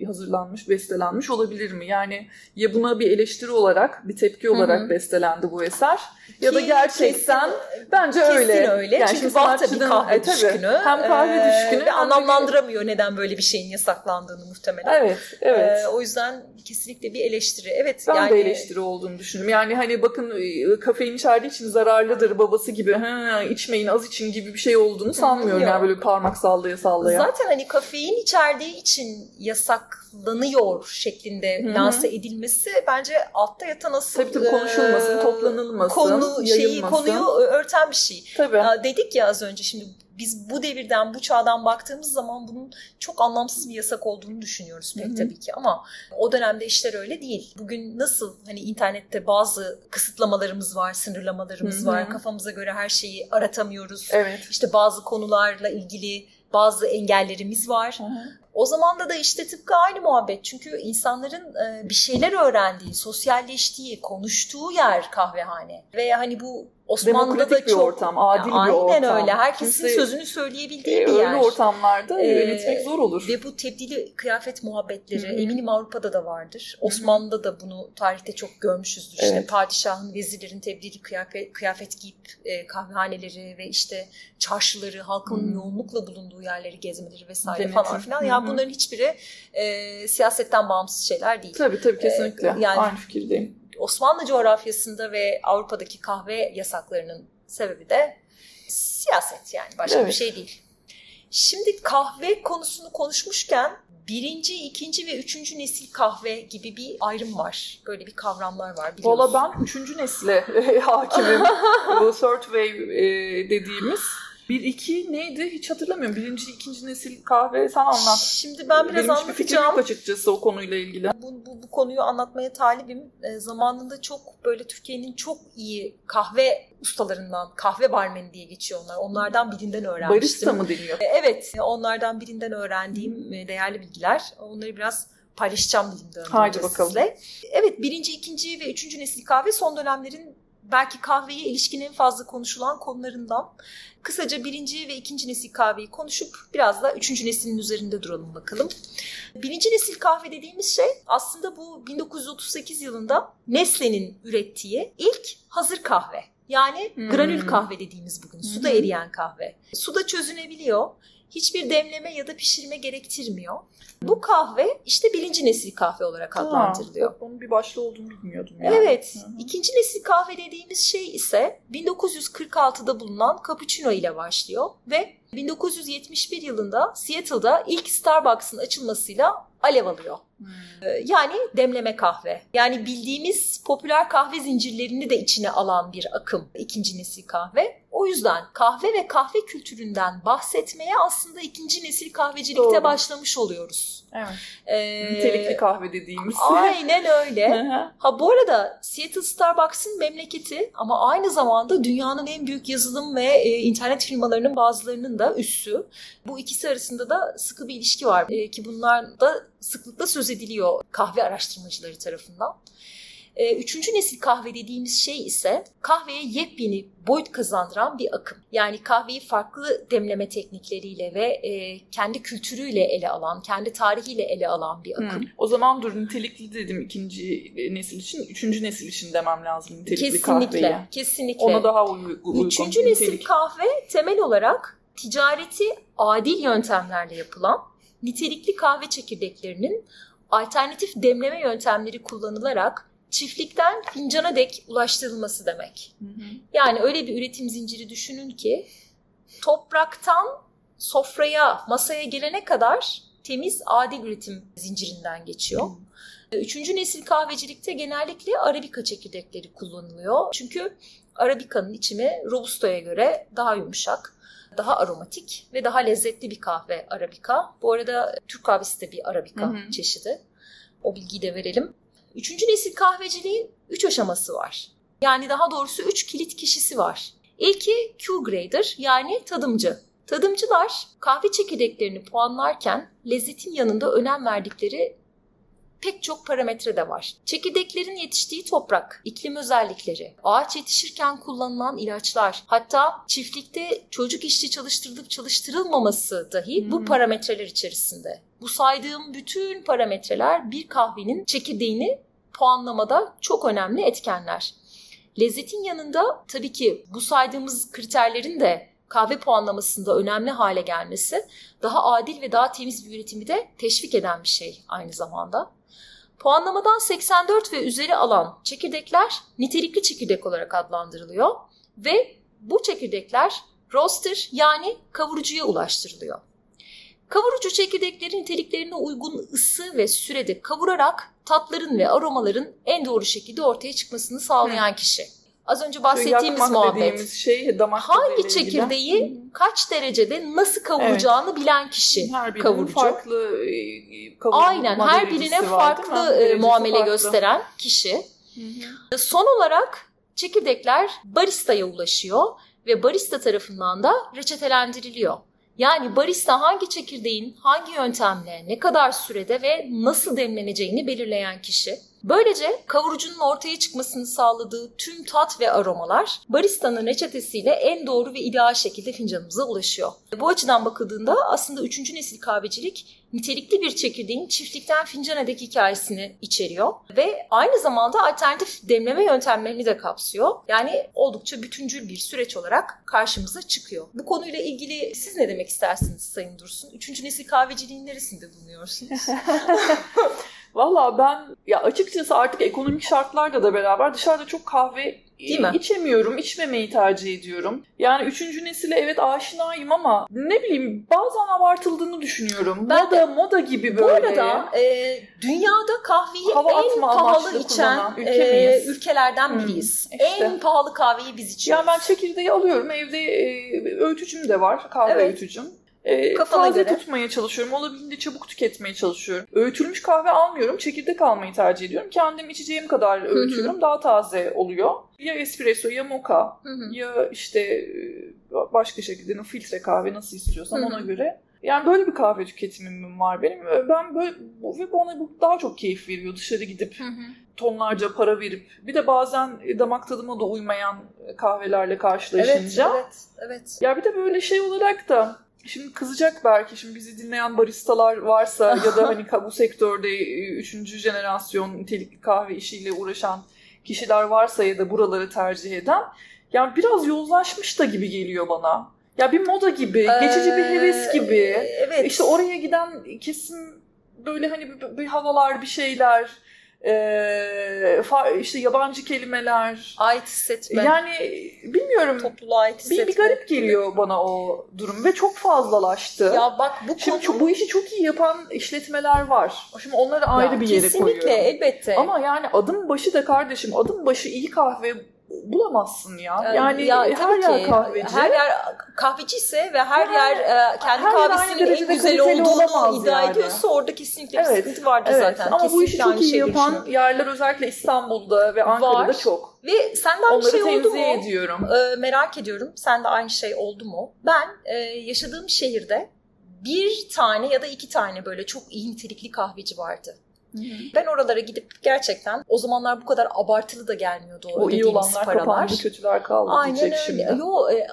hazırlanmış, bestelenmiş olabilir mi? Yani ya buna bir eleştiri olarak, bir tepki olarak Hı-hı. bestelendi bu eser ya da gerçekten kesin, bence kesin öyle. öyle. Yani Çünkü tabii kahve e, tabii, düşkünü. Hem kahve ee, düşkünü. Ve anlamlandıramıyor neden böyle bir şeyin yasaklandığını muhtemelen. Evet, evet. Ee, o yüzden kesinlikle bir eleştiri. Evet. Ben yani... de eleştiri olduğunu düşünüyorum. Yani hani bakın e, kafein içerdiği için zararlıdır babası gibi ha, içmeyin az için gibi bir şey olduğunu sanmıyorum. Yok. Yani böyle parmak sallaya sallaya. Zaten hani kafein içerdiği için yasaklanıyor şeklinde Hı-hı. lanse edilmesi bence altta yatan asıl tabii, tabii, konuşulmasın, e, toplanılmasın, konu şeyi konuyu örten bir şey. Tabii. dedik ya az önce şimdi biz bu devirden, bu çağdan baktığımız zaman bunun çok anlamsız bir yasak olduğunu düşünüyoruz pek Hı-hı. tabii ki ama o dönemde işler öyle değil. Bugün nasıl hani internette bazı kısıtlamalarımız var, sınırlamalarımız Hı-hı. var. Kafamıza göre her şeyi aratamıyoruz. Evet. İşte bazı konularla ilgili bazı engellerimiz var. Hı hı. O zaman da işte tıpkı aynı muhabbet. Çünkü insanların bir şeyler öğrendiği, sosyalleştiği, konuştuğu yer kahvehane. Ve hani bu Osmanlı'da da bir çok ortam, adil yani bir ortam. Aynen öyle. Herkesin Kimse, sözünü söyleyebildiği e, bir yer. Öyle ortamlarda ee, yönetmek zor olur. Ve bu tebdili kıyafet muhabbetleri Hı-hı. eminim Avrupa'da da vardır. Hı-hı. Osmanlı'da da bunu tarihte çok görmüşüzdür. Evet. İşte padişahın, vezirlerin tebdili kıyafet, kıyafet giyip e, kahvehaneleri ve işte çarşıları, halkın Hı-hı. yoğunlukla bulunduğu yerleri gezmeleri vesaire Denetim. falan filan. Yani bunların hiçbiri e, siyasetten bağımsız şeyler değil. Tabii tabii kesinlikle. E, yani, Aynı fikirdeyim. Osmanlı coğrafyasında ve Avrupa'daki kahve yasaklarının sebebi de siyaset yani başka evet. bir şey değil. Şimdi kahve konusunu konuşmuşken birinci, ikinci ve üçüncü nesil kahve gibi bir ayrım var. Böyle bir kavramlar var biliyorsun. Valla ben üçüncü nesle hakimim. Bu third wave e, dediğimiz. Bir iki neydi hiç hatırlamıyorum. Birinci, ikinci nesil kahve sen anlat. Şimdi ben biraz Benim anlatacağım. Benim açıkçası o konuyla ilgili. Bu, bu, bu konuyu anlatmaya talibim. E, zamanında çok böyle Türkiye'nin çok iyi kahve ustalarından, kahve barmeni diye geçiyor onlar. Onlardan birinden öğrenmiştim. Barista mı deniyor? E, evet, onlardan birinden öğrendiğim e, değerli bilgiler. Onları biraz paylaşacağım dilimde. Haydi bakalım. Size. Evet, birinci, ikinci ve üçüncü nesil kahve son dönemlerin belki kahveye ilişkin en fazla konuşulan konularından. Kısaca birinci ve ikinci nesil kahveyi konuşup biraz da üçüncü neslin üzerinde duralım bakalım. Birinci nesil kahve dediğimiz şey aslında bu 1938 yılında Nestle'nin ürettiği ilk hazır kahve. Yani hmm. granül kahve dediğimiz bugün. Suda eriyen kahve. Suda çözünebiliyor. Hiçbir demleme ya da pişirme gerektirmiyor. Bu kahve işte birinci nesil kahve olarak adlandırılıyor. Ha, onun bir başlığı olduğunu bilmiyordum. Yani. Evet. Hı-hı. İkinci nesil kahve dediğimiz şey ise 1946'da bulunan cappuccino ile başlıyor ve 1971 yılında Seattle'da ilk Starbucks'ın açılmasıyla alev alıyor. Hmm. Ee, yani demleme kahve. Yani bildiğimiz popüler kahve zincirlerini de içine alan bir akım ikinci nesil kahve. O yüzden kahve ve kahve kültüründen bahsetmeye aslında ikinci nesil kahvecilikte Doğru. başlamış oluyoruz. Evet. Ee, Nitelikli kahve dediğimiz. Aynen öyle. ha bu arada Seattle Starbucks'ın memleketi ama aynı zamanda dünyanın en büyük yazılım ve e, internet firmalarının bazılarının da üssü. Bu ikisi arasında da sıkı bir ilişki var e, ki bunlar da sıklıkla söz ediliyor kahve araştırmacıları tarafından. Ee, üçüncü nesil kahve dediğimiz şey ise kahveye yepyeni boyut kazandıran bir akım. Yani kahveyi farklı demleme teknikleriyle ve e, kendi kültürüyle ele alan, kendi tarihiyle ele alan bir akım. Hmm. O zaman dur nitelikli dedim ikinci nesil için, üçüncü nesil için demem lazım nitelikli kesinlikle, kahveye. Kesinlikle. Ona daha uygun. Üçüncü nesil kahve temel olarak ticareti adil yöntemlerle yapılan nitelikli kahve çekirdeklerinin alternatif demleme yöntemleri kullanılarak çiftlikten fincana dek ulaştırılması demek. Hı hı. Yani öyle bir üretim zinciri düşünün ki topraktan sofraya, masaya gelene kadar temiz, adil üretim zincirinden geçiyor. Hı. Üçüncü nesil kahvecilikte genellikle Arabika çekirdekleri kullanılıyor. Çünkü Arabika'nın içimi Robusto'ya göre daha yumuşak, daha aromatik ve daha lezzetli bir kahve Arabika. Bu arada Türk kahvesi de bir Arabika hı hı. çeşidi. O bilgiyi de verelim. Üçüncü nesil kahveciliğin üç aşaması var. Yani daha doğrusu üç kilit kişisi var. İlki Q-grader yani tadımcı. Tadımcılar kahve çekirdeklerini puanlarken lezzetin yanında önem verdikleri pek çok parametre de var. Çekirdeklerin yetiştiği toprak, iklim özellikleri, ağaç yetişirken kullanılan ilaçlar, hatta çiftlikte çocuk işçi çalıştırılıp çalıştırılmaması dahi bu parametreler içerisinde. Bu saydığım bütün parametreler bir kahvenin çekirdeğini puanlamada çok önemli etkenler. Lezzetin yanında tabii ki bu saydığımız kriterlerin de kahve puanlamasında önemli hale gelmesi daha adil ve daha temiz bir üretimi de teşvik eden bir şey aynı zamanda. Puanlamadan 84 ve üzeri alan çekirdekler nitelikli çekirdek olarak adlandırılıyor ve bu çekirdekler roaster yani kavurucuya ulaştırılıyor. Kavurucu çekirdekleri niteliklerine uygun ısı ve sürede kavurarak tatların ve aromaların en doğru şekilde ortaya çıkmasını sağlayan kişi. Az önce bahsettiğimiz muhabbet. Şey, damak Hangi çekirdeği ilgili. kaç derecede nasıl kavuracağını evet. bilen kişi her kavurucu. farklı e, Aynen her birine farklı e, muamele farklı. gösteren kişi. Hı hı. Son olarak çekirdekler baristaya ulaşıyor ve barista tarafından da reçetelendiriliyor. Yani barista hangi çekirdeğin hangi yöntemle, ne kadar sürede ve nasıl demleneceğini belirleyen kişi. Böylece kavurucunun ortaya çıkmasını sağladığı tüm tat ve aromalar baristanın reçetesiyle en doğru ve ideal şekilde fincanımıza ulaşıyor. Bu açıdan bakıldığında aslında 3. nesil kahvecilik nitelikli bir çekirdeğin çiftlikten fincana dek hikayesini içeriyor ve aynı zamanda alternatif demleme yöntemlerini de kapsıyor. Yani oldukça bütüncül bir süreç olarak karşımıza çıkıyor. Bu konuyla ilgili siz ne demek istersiniz Sayın Dursun? Üçüncü nesil kahveciliğin neresinde bulunuyorsunuz? Valla ben ya açıkçası artık ekonomik şartlarla da beraber dışarıda çok kahve Değil mi? içemiyorum, içmemeyi tercih ediyorum. Yani üçüncü nesile evet aşinayım ama ne bileyim bazen abartıldığını düşünüyorum. Ben moda, de, moda gibi böyle. Bu arada e, dünyada kahveyi Hava en pahalı içen e, ülkelerden biriyiz. Hmm, işte. En pahalı kahveyi biz içiyoruz. Ya ben çekirdeği alıyorum. Evde e, öğütücüm de var. Kahve evet. öğütücüm. E, taze göre. tutmaya çalışıyorum. Olabildiğince çabuk tüketmeye çalışıyorum. Öğütülmüş kahve almıyorum. Çekirdek almayı tercih ediyorum. Kendim içeceğim kadar öğütüyorum. Daha taze oluyor. Ya espresso ya mocha ya işte e, başka şekilde filtre kahve nasıl istiyorsam ona göre. Yani böyle bir kahve tüketimim var benim. Ben böyle ve bana bu daha çok keyif veriyor dışarı gidip tonlarca para verip bir de bazen damak tadıma da uymayan kahvelerle karşılaşınca. Evet, evet, evet. Ya bir de böyle şey olarak da Şimdi kızacak belki şimdi bizi dinleyen baristalar varsa ya da hani bu sektörde e, üçüncü jenerasyon nitelikli kahve işiyle uğraşan kişiler varsa ya da buraları tercih eden yani biraz yozlaşmış da gibi geliyor bana. Ya bir moda gibi, ee, geçici bir heves gibi. Evet. İşte oraya giden kesin böyle hani bir, bir havalar, bir şeyler ee, işte yabancı kelimeler. Ait hissetme. Yani bilmiyorum. Topluluğa ait hissetme. Bir, bir garip geliyor bana o durum ve çok fazlalaştı. Ya bak bu Şimdi konu... bu işi çok iyi yapan işletmeler var. Şimdi onları ayrı ya, bir yere kesinlikle, koyuyorum. Kesinlikle elbette. Ama yani adım başı da kardeşim adım başı iyi kahve bulamazsın ya. Ee, yani ya, her yer ki, kahveci. Her yer kahveci ise ve her, her yer e, kendi her kahvesinin en güzel olduğunu iddia yani. ediyorsa orada kesinlikle evet, bir sıkıntı vardır evet. zaten. Ama kesinlikle bu işi çok iyi yapan yerler özellikle İstanbul'da ve Ankara'da Var. çok. Ve Onları bir şey oldu mu? ediyorum. Ee, merak ediyorum. Sende aynı şey oldu mu? Ben e, yaşadığım şehirde bir tane ya da iki tane böyle çok iyi nitelikli kahveci vardı. Hı-hı. Ben oralara gidip gerçekten o zamanlar bu kadar abartılı da gelmiyordu o, iyi olanlar paralar. kapandı, kötüler kaldı Aynen diyecek öyle. şimdi. Yo, e,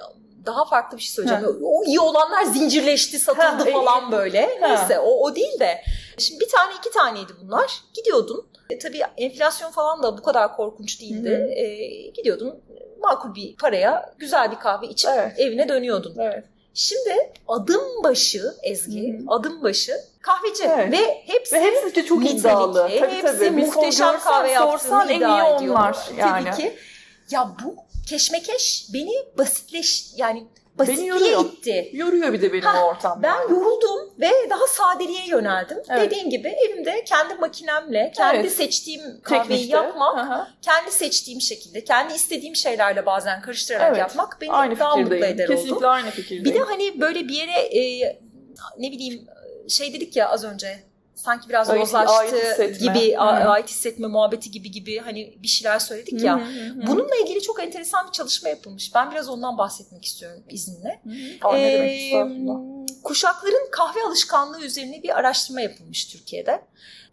daha farklı bir şey söyleyeceğim. Ha. O iyi olanlar zincirleşti, satıldı ha, falan e, böyle. Ha. Neyse o, o değil de. Şimdi bir tane iki taneydi bunlar. Gidiyordun. E, tabii enflasyon falan da bu kadar korkunç değildi. E, gidiyordun makul bir paraya güzel bir kahve içip evet. evine dönüyordun. Evet. Şimdi adım başı Ezgi, Hı-hı. adım başı kahveci evet. ve hepsi ve hepsi de çok iddialı. Tabii, hepsi tabii. muhteşem kahve yaptığını iddia en iyi onlar yani. Tabii ki. Ya bu keşmekeş beni basitleş yani basitliğe beni yoruyor. itti. Yoruyor bir de benim ha, ortamda. Ben yoruldum ve daha sadeliğe yöneldim. Evet. Dediğin gibi evimde kendi makinemle kendi evet. seçtiğim kahveyi Teknikte. yapmak, Aha. kendi seçtiğim şekilde, kendi istediğim şeylerle bazen karıştırarak evet. yapmak beni aynı daha mutlu eder Kesinlikle oldu. aynı fikirdeyim. Bir de hani böyle bir yere e, ne bileyim şey dedik ya az önce sanki biraz ait, yozlaştı ait gibi hı. ait hissetme muhabbeti gibi gibi hani bir şeyler söyledik ya. Hı hı Bununla ilgili çok enteresan bir çalışma yapılmış. Ben biraz ondan bahsetmek istiyorum izninle. Hı hı. Ee, kuşakların kahve alışkanlığı üzerine bir araştırma yapılmış Türkiye'de.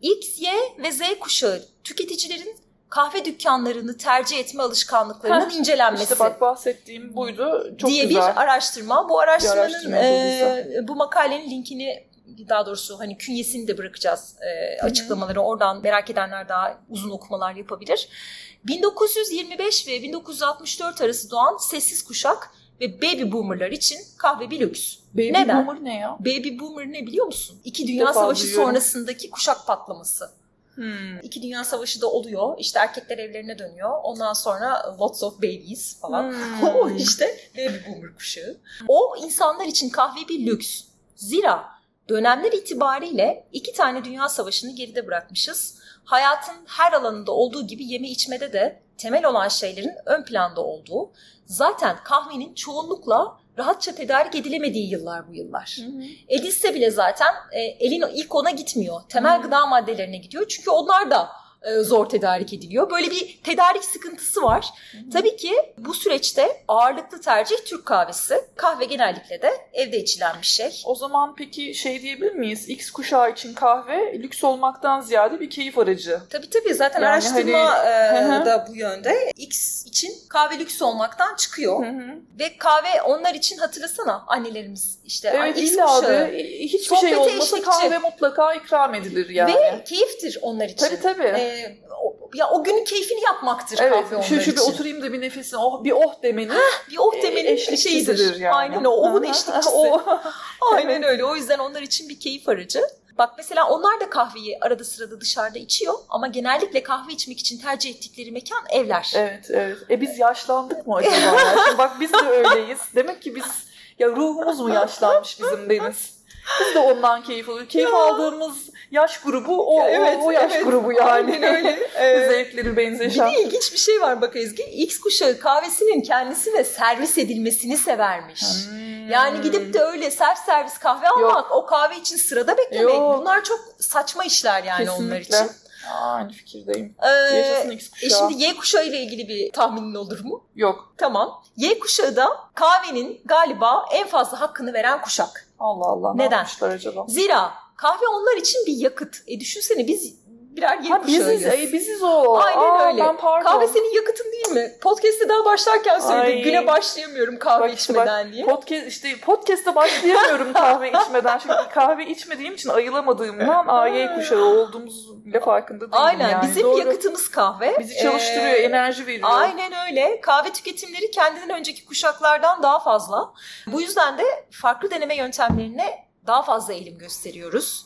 X, Y ve Z kuşağı tüketicilerin kahve dükkanlarını tercih etme alışkanlıklarının Heh, incelenmesi. İşte bak bahsettiğim buydu. Çok diye güzel. bir araştırma. Bu araştırmanın bir e, bu makalenin linkini daha doğrusu hani künyesini de bırakacağız e, açıklamaları. Oradan merak edenler daha uzun okumalar yapabilir. 1925 ve 1964 arası doğan sessiz kuşak ve baby boomerlar için kahve bir lüks. Baby Neden? boomer ne ya? Baby boomer ne biliyor musun? İki Dünya Savaşı duyuyorum. sonrasındaki kuşak patlaması. Hmm. İki Dünya Savaşı da oluyor. İşte erkekler evlerine dönüyor. Ondan sonra lots of babies falan. Hmm. o işte baby boomer kuşağı. O insanlar için kahve bir lüks. Zira dönemler itibariyle iki tane dünya savaşını geride bırakmışız. Hayatın her alanında olduğu gibi yeme içmede de temel olan şeylerin ön planda olduğu, zaten kahvenin çoğunlukla rahatça tedarik edilemediği yıllar bu yıllar. Hı hı. Edilse bile zaten e, elin ilk ona gitmiyor. Temel hı hı. gıda maddelerine gidiyor. Çünkü onlar da zor tedarik ediliyor. Böyle bir tedarik sıkıntısı var. Hı hı. Tabii ki bu süreçte ağırlıklı tercih Türk kahvesi. Kahve genellikle de evde içilen bir şey. O zaman peki şey diyebilir miyiz? X kuşağı için kahve lüks olmaktan ziyade bir keyif aracı. Tabii tabii zaten yani araştırma hani... e, da bu yönde. X için kahve lüks olmaktan çıkıyor. Hı hı. Ve kahve onlar için hatırlasana annelerimiz işte evet, X illa kuşağı. Hiçbir şey olmasa eşlikçi. kahve mutlaka ikram edilir yani. Ve keyiftir onlar için. Tabii tabii. E, ya o günün keyfini yapmaktır evet, kahve onlar şu, şu bir oturayım da bir nefesin oh bir oh demenin bir oh demenin e, şeyidir. Yani. Aynen o ohun eşlikçisi. o. Aynen öyle. O yüzden onlar için bir keyif aracı. Bak mesela onlar da kahveyi arada sırada dışarıda içiyor ama genellikle kahve içmek için tercih ettikleri mekan evler. Evet evet. E biz yaşlandık mı acaba? Şimdi bak biz de öyleyiz. Demek ki biz ya ruhumuz mu yaşlanmış bizim Deniz? Biz de ondan keyif alıyoruz. Keyif ya. aldığımız yaş grubu o, evet, o, o yaş evet. grubu yani. Aynen öyle. Ee, Zevkleri benzeşen. Bir de ilginç bir şey var bak Ezgi. X kuşağı kahvesinin kendisine servis edilmesini severmiş. Hmm. Yani gidip de öyle self servis kahve almak, Yok. o kahve için sırada beklemek Yok. bunlar çok saçma işler yani Kesinlikle. onlar için. aynı fikirdeyim. Ee, Yaşasın X kuşağı. E şimdi Y kuşağı ile ilgili bir tahminin olur mu? Yok. Tamam. Y kuşağı da kahvenin galiba en fazla hakkını veren kuşak. Allah Allah. Neden? Ne acaba? Zira kahve onlar için bir yakıt. E düşünsene biz birer yeni ha, biziz, ay, biziz o. Aynen Aa, öyle. Ben pardon. Kahve senin yakıtın değil mi? Podcast'te daha başlarken söyledim. Ay. Güne başlayamıyorum kahve bak, içmeden bak, diye. Podcast, işte podcast'te başlayamıyorum kahve içmeden. Çünkü kahve içmediğim için ayılamadığımdan AY kuşağı olduğumuz bile farkında değilim Aynen. Yani. Bizim Doğru. yakıtımız kahve. Bizi çalıştırıyor, ee, enerji veriyor. Aynen öyle. Kahve tüketimleri kendinden önceki kuşaklardan daha fazla. Bu yüzden de farklı deneme yöntemlerine daha fazla eğilim gösteriyoruz.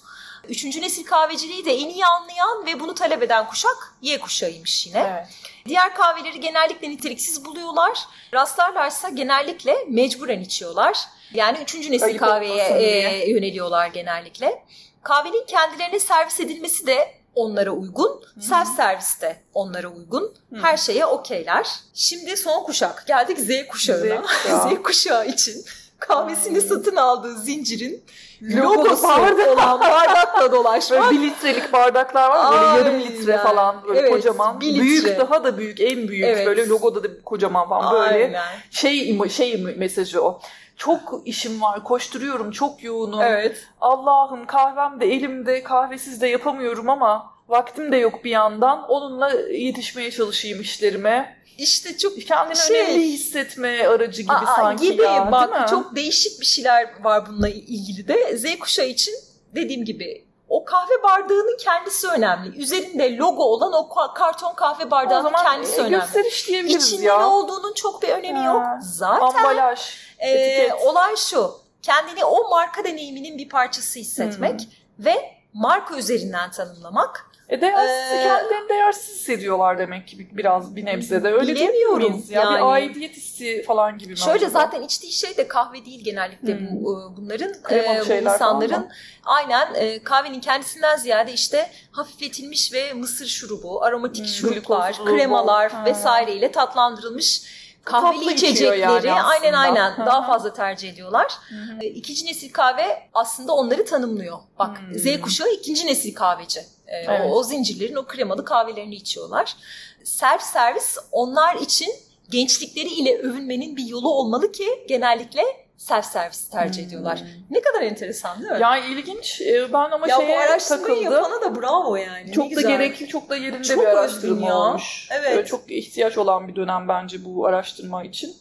Üçüncü nesil kahveciliği de en iyi anlayan ve bunu talep eden kuşak Y kuşağıymış yine. Evet. Diğer kahveleri genellikle niteliksiz buluyorlar. Rastlarlarsa genellikle mecburen içiyorlar. Yani üçüncü nesil Ayıp kahveye e, yöneliyorlar genellikle. Kahvenin kendilerine servis edilmesi de onlara uygun. Hmm. Self servis de onlara uygun. Hmm. Her şeye okeyler. Şimdi son kuşak. Geldik Z kuşağına. Z kuşağı, Z kuşağı için kahvesini satın aldığı zincirin logosu olan bardakla dolaşmak. Böyle bir litrelik bardaklar var böyle Aynen. yarım litre falan böyle evet, kocaman. Büyük daha da büyük en büyük evet. böyle logoda da kocaman falan böyle Aynen. şey şey mesajı o. Çok işim var, koşturuyorum, çok yoğunum. Evet. Allah'ım kahvem de elimde, kahvesiz de yapamıyorum ama vaktim de yok bir yandan. Onunla yetişmeye çalışayım işlerime işte çok kendini şey, önemli hissetme aracı gibi aa, sanki gibi, ya, bak, değil mi? Çok değişik bir şeyler var bununla ilgili de. Z kuşağı için dediğim gibi o kahve bardağının kendisi önemli. Üzerinde logo olan o karton kahve bardağının kendisi önemli. gösteriş diyebiliriz İçinde ya. İçinde ne olduğunun çok bir önemi ha. yok. Zaten ambalaj, e, olay şu. Kendini o marka deneyiminin bir parçası hissetmek hmm. ve marka üzerinden tanımlamak e değersiz, ee, kendilerini değersiz hissediyorlar demek ki biraz bir nebzede. Öyle bilemiyorum miyiz? Ya? Yani, bir aidiyet hissi falan gibi mi? Şöyle acaba? zaten içtiği şey de kahve değil genellikle hmm. bu e, bunların. E, bu insanların aynen e, kahvenin kendisinden ziyade işte hafifletilmiş ve mısır şurubu, aromatik hmm, şuruplar, kremalar ha. vesaireyle tatlandırılmış kahveli içecekleri yani aynen aynen daha fazla tercih ediyorlar. Hı-hı. İkinci nesil kahve aslında onları tanımlıyor. Bak hı Z kuşağı ikinci nesil kahveci. Ee, evet. o, o zincirlerin o kremalı kahvelerini içiyorlar. Self servis onlar için gençlikleri ile övünmenin bir yolu olmalı ki genellikle self servis tercih hmm. ediyorlar. Ne kadar enteresan değil mi? Ya ilginç. Ee, ben ama ya şeye bu takıldım. yapana da bravo yani. Çok da gerekli, çok da yerinde çok bir araştırma ya. olmuş. Evet. Çok ihtiyaç olan bir dönem bence bu araştırma için.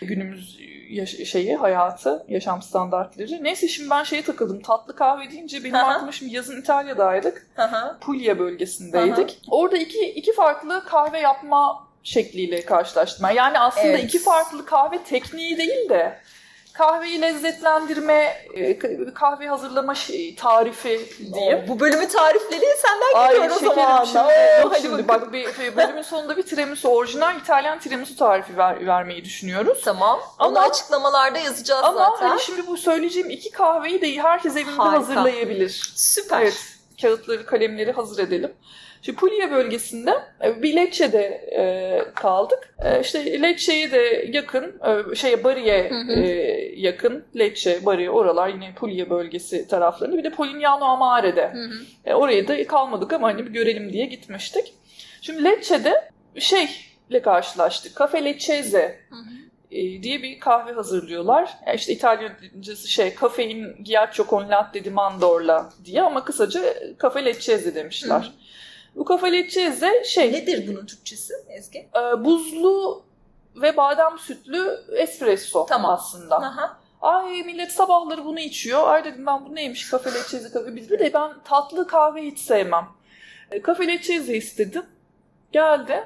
Günümüz yaş- şeyi, hayatı, yaşam standartları. Neyse şimdi ben şeye takıldım. Tatlı kahve deyince benim aklıma şimdi yazın İtalya'daydık. Puglia bölgesindeydik. Orada iki, iki farklı kahve yapma şekliyle karşılaştım. Yani aslında evet. iki farklı kahve tekniği değil de kahveyi lezzetlendirme, e, kahve hazırlama tarifi diyeyim. Bu bölümü tarifleri senden geliyor o zaman. Şimdi, Oo, şimdi bak bir, bölümün sonunda bir tiramisu, orijinal İtalyan tiramisu tarifi ver, vermeyi düşünüyoruz. Tamam. Onu ama, açıklamalarda yazacağız ama zaten. Ama hani şimdi bu söyleyeceğim iki kahveyi de herkes evinde Harika. hazırlayabilir. Süper. Evet. Kağıtları, kalemleri hazır edelim. Şimdi Puglia bölgesinde e, bir Lecce'de e, kaldık. E, işte Lecce'ye de yakın, e, şeye Bari'ye e, yakın. Lecce, Bari oralar yine Puglia bölgesi taraflarında. Bir de Polignano Amare'de. Hı hı. E, oraya da kalmadık ama hani bir görelim diye gitmiştik. Şimdi Lecce'de şeyle karşılaştık. Cafe. Hı hı e, diye bir kahve hazırlıyorlar. Yani işte İtalyancası şey kafein ghiaccio con latte di mandorla diye ama kısaca cafe leccese demişler. Hı. Bu kafaletçeze şey... Nedir bunun Türkçesi Ezgi? E, buzlu ve badem sütlü espresso tamam. aslında. Aha. Ay millet sabahları bunu içiyor. Ay dedim ben bu neymiş kafe leçezi kahve. Bir de ben tatlı kahve hiç sevmem. E, kafe leçezi istedim. Geldi.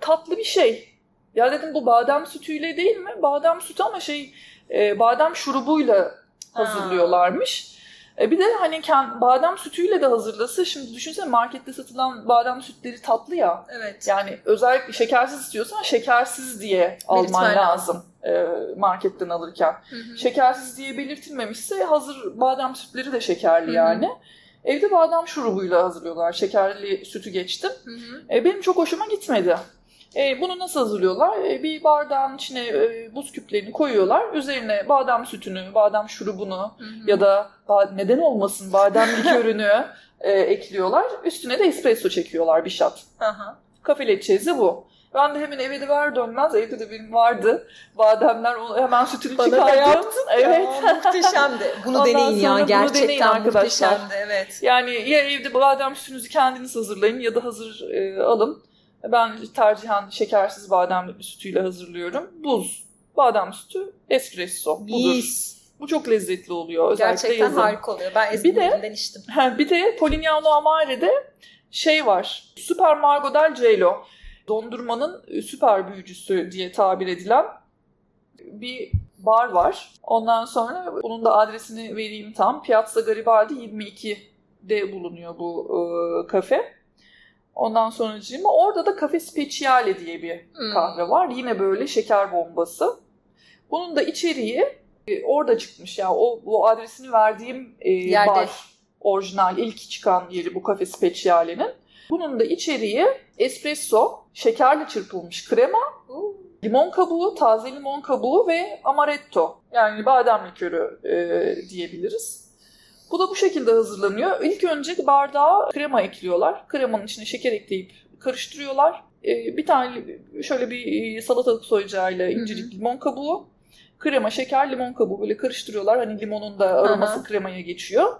Tatlı bir şey. Ya dedim bu badem sütüyle değil mi? Badem sütü ama şey e, badem şurubuyla hazırlıyorlarmış. Ha. E bir de hani kend, badem sütüyle de hazırlasa şimdi düşünsene markette satılan badem sütleri tatlı ya. Evet. Yani özellikle şekersiz istiyorsan şekersiz diye alman lazım e, marketten alırken. Hı hı. Şekersiz diye belirtilmemişse hazır badem sütleri de şekerli hı hı. yani. Evde badem şurubuyla hazırlıyorlar. Şekerli sütü geçtim. Hı hı. E, benim çok hoşuma gitmedi. E, bunu nasıl hazırlıyorlar? E, bir bardağın içine e, buz küplerini koyuyorlar. Üzerine badem sütünü, badem şurubunu hı hı. ya da neden olmasın badem likörünü e, ekliyorlar. Üstüne de espresso çekiyorlar bir şat. Kafe leçezi bu. Ben de hemen eve de ver dönmez. Evde de benim vardı. Bademler hemen sütünü Bana çıkardım. Yaptın. Evet. Ya, muhteşemdi. Bunu Ondan deneyin ya. Gerçekten deneyin arkadaşlar. muhteşemdi. Evet. Yani ya evde badem sütünüzü kendiniz hazırlayın ya da hazır e, alın. Ben tercihen şekersiz badem sütüyle hazırlıyorum. Buz, badem sütü, espresso budur. Yes. Bu çok lezzetli oluyor. Özellikle Gerçekten yazın. harika oluyor. Ben Esmer'den içtim. He, bir de Polignano Amare'de şey var. Super Margot del Cielo. Dondurmanın süper büyücüsü diye tabir edilen bir bar var. Ondan sonra bunun da adresini vereyim tam. Piazza Garibaldi 22'de bulunuyor bu e, kafe. Ondan sonra cima orada da Cafe Speciale diye bir hmm. kahve var. Yine böyle şeker bombası. Bunun da içeriği e, orada çıkmış ya. Yani o bu adresini verdiğim e, Yerde. bar orijinal ilk çıkan yeri bu Cafe Speciale'nin. Bunun da içeriği espresso, şekerle çırpılmış krema, limon kabuğu, taze limon kabuğu ve amaretto. Yani badem likörü e, diyebiliriz. Bu da bu şekilde hazırlanıyor. İlk önce bardağa krema ekliyorlar. Kremanın içine şeker ekleyip karıştırıyorlar. Ee, bir tane şöyle bir e, salatalık soyacağıyla incecik limon kabuğu. Krema, şeker, limon kabuğu böyle karıştırıyorlar. Hani limonun da aroması Aha. kremaya geçiyor.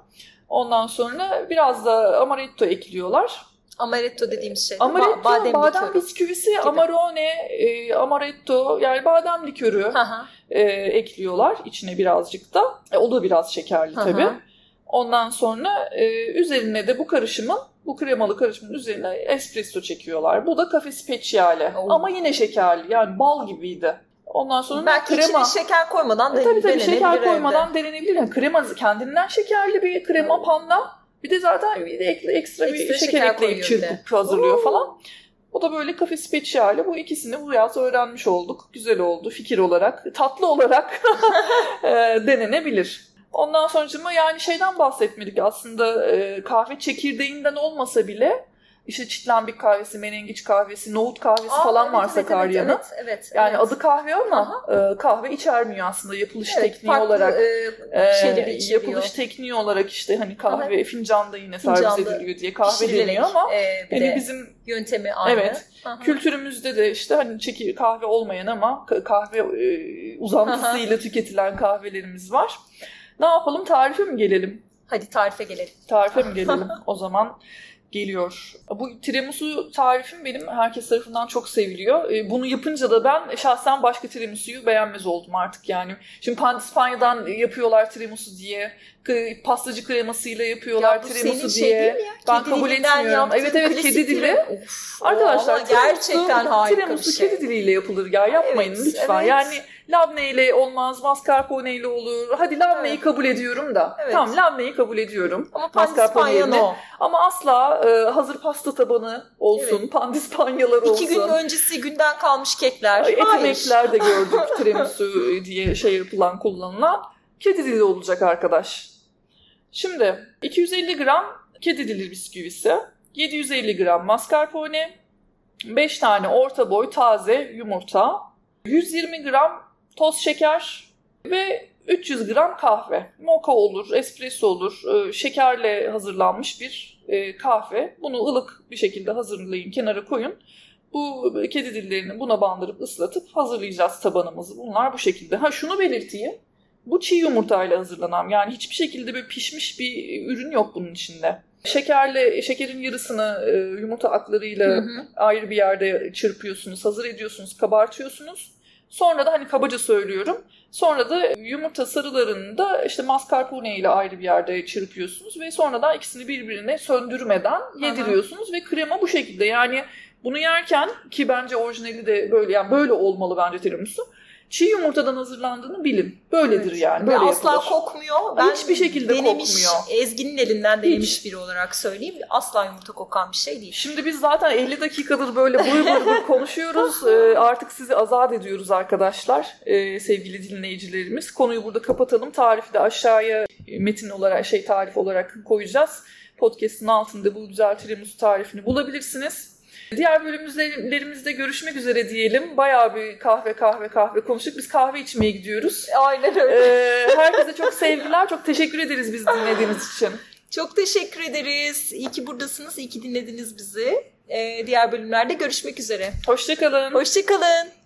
Ondan sonra biraz da amaretto ekliyorlar. Amaretto dediğimiz şey. Amaretto, badem, badem bisküvisi, gibi. amarone, e, amaretto yani badem likörü e, ekliyorlar içine birazcık da. E, o da biraz şekerli Aha. tabii. Ondan sonra e, üzerine de bu karışımın, bu kremalı karışımın üzerine espresso çekiyorlar. Bu da kafe speciale. Oo. Ama yine şekerli. Yani bal gibiydi. Ondan sonra Belki krema... içine şeker koymadan e, tabii, tabii, şeker koymadan evde. denenebilir. Yani krema kendinden şekerli bir krema panla. Bir de zaten bir de ekstra, ekstra bir şeker, şeker ekleyip çırpıp hazırlıyor Oo. falan. O da böyle kafe speciale. Bu ikisini bu yaz öğrenmiş olduk. Güzel oldu fikir olarak. Tatlı olarak e, denenebilir. Ondan sonra yani şeyden bahsetmedik aslında e, kahve çekirdeğinden olmasa bile işte çitlenbik kahvesi, menengiç kahvesi, nohut kahvesi Aa, falan evet, var evet, Sakarya'nın. Evet, evet, yani evet. adı kahve ama e, kahve içermiyor aslında yapılış evet, tekniği farklı, olarak. E, içeriyor. Yapılış tekniği olarak işte hani kahve Aha. fincanda yine servis ediliyor diye kahve deniyor ama e, hani bizim yöntemi aynı. Evet. Aha. Kültürümüzde de işte hani çeki kahve olmayan ama kahve e, uzantısıyla tüketilen kahvelerimiz var. Ne yapalım tarife mi gelelim? Hadi tarife gelelim. Tarife mi gelelim? o zaman geliyor. Bu tiramisu tarifim benim herkes tarafından çok seviliyor. E, bunu yapınca da ben şahsen başka tiramisu'yu beğenmez oldum artık yani. Şimdi Pandispanya'dan yapıyorlar tiramisu diye. Pastacı kremasıyla yapıyorlar ya tiramisu şey diye. Şey ben kabul etmiyorum. Evet evet kedi dili. Of, Arkadaşlar gerçekten harika bir şey. kedi diliyle yapılır ya. Yapmayın evet, lütfen. Evet. Yani labne ile olmaz, mascarpone ile olur. Hadi labneyi evet. kabul ediyorum da. Evet. Tamam labneyi kabul ediyorum. Ama mascarpone Ama asla e, hazır pasta tabanı olsun, evet. pandispanyalar olsun. İki gün öncesi günden kalmış kekler. Etimekler de gördük tiramisu diye şey yapılan kullanılan. Kedi dili olacak arkadaş. Şimdi 250 gram kedi dili bisküvisi, 750 gram mascarpone, 5 tane orta boy taze yumurta, 120 gram toz şeker ve 300 gram kahve. Moka olur, espresso olur, e, şekerle hazırlanmış bir e, kahve. Bunu ılık bir şekilde hazırlayın, kenara koyun. Bu kedi dillerini buna bandırıp ıslatıp hazırlayacağız tabanımızı. Bunlar bu şekilde. Ha şunu belirteyim. Bu çiğ yumurtayla hazırlanan yani hiçbir şekilde bir pişmiş bir ürün yok bunun içinde. Şekerle şekerin yarısını e, yumurta aklarıyla hı hı. ayrı bir yerde çırpıyorsunuz, hazır ediyorsunuz, kabartıyorsunuz. Sonra da hani kabaca söylüyorum. Sonra da yumurta sarılarını da işte mascarpone ile ayrı bir yerde çırpıyorsunuz ve sonra da ikisini birbirine söndürmeden yediriyorsunuz Aha. ve krema bu şekilde. Yani bunu yerken ki bence orijinali de böyle yani böyle olmalı bence tiramisu çiğ yumurtadan hazırlandığını bilin. Böyledir evet. yani. Böyle asla yapılır. kokmuyor. Ben Hiçbir şekilde denemiş, kokmuyor. Ezgi'nin elinden denemiş Hiç. biri olarak söyleyeyim. Asla yumurta kokan bir şey değil. Şimdi biz zaten 50 dakikadır böyle buyur buyur konuşuyoruz. Ee, artık sizi azat ediyoruz arkadaşlar. Ee, sevgili dinleyicilerimiz. Konuyu burada kapatalım. Tarifi de aşağıya metin olarak şey tarif olarak koyacağız. Podcast'ın altında bu güzel tiramisu tarifini bulabilirsiniz. Diğer bölümlerimizde görüşmek üzere diyelim. Bayağı bir kahve kahve kahve konuştuk. Biz kahve içmeye gidiyoruz. Aynen öyle. Ee, herkese çok sevgiler. Çok teşekkür ederiz biz dinlediğiniz için. Çok teşekkür ederiz. İyi ki buradasınız. İyi ki dinlediniz bizi. Ee, diğer bölümlerde görüşmek üzere. Hoşçakalın. Hoşçakalın.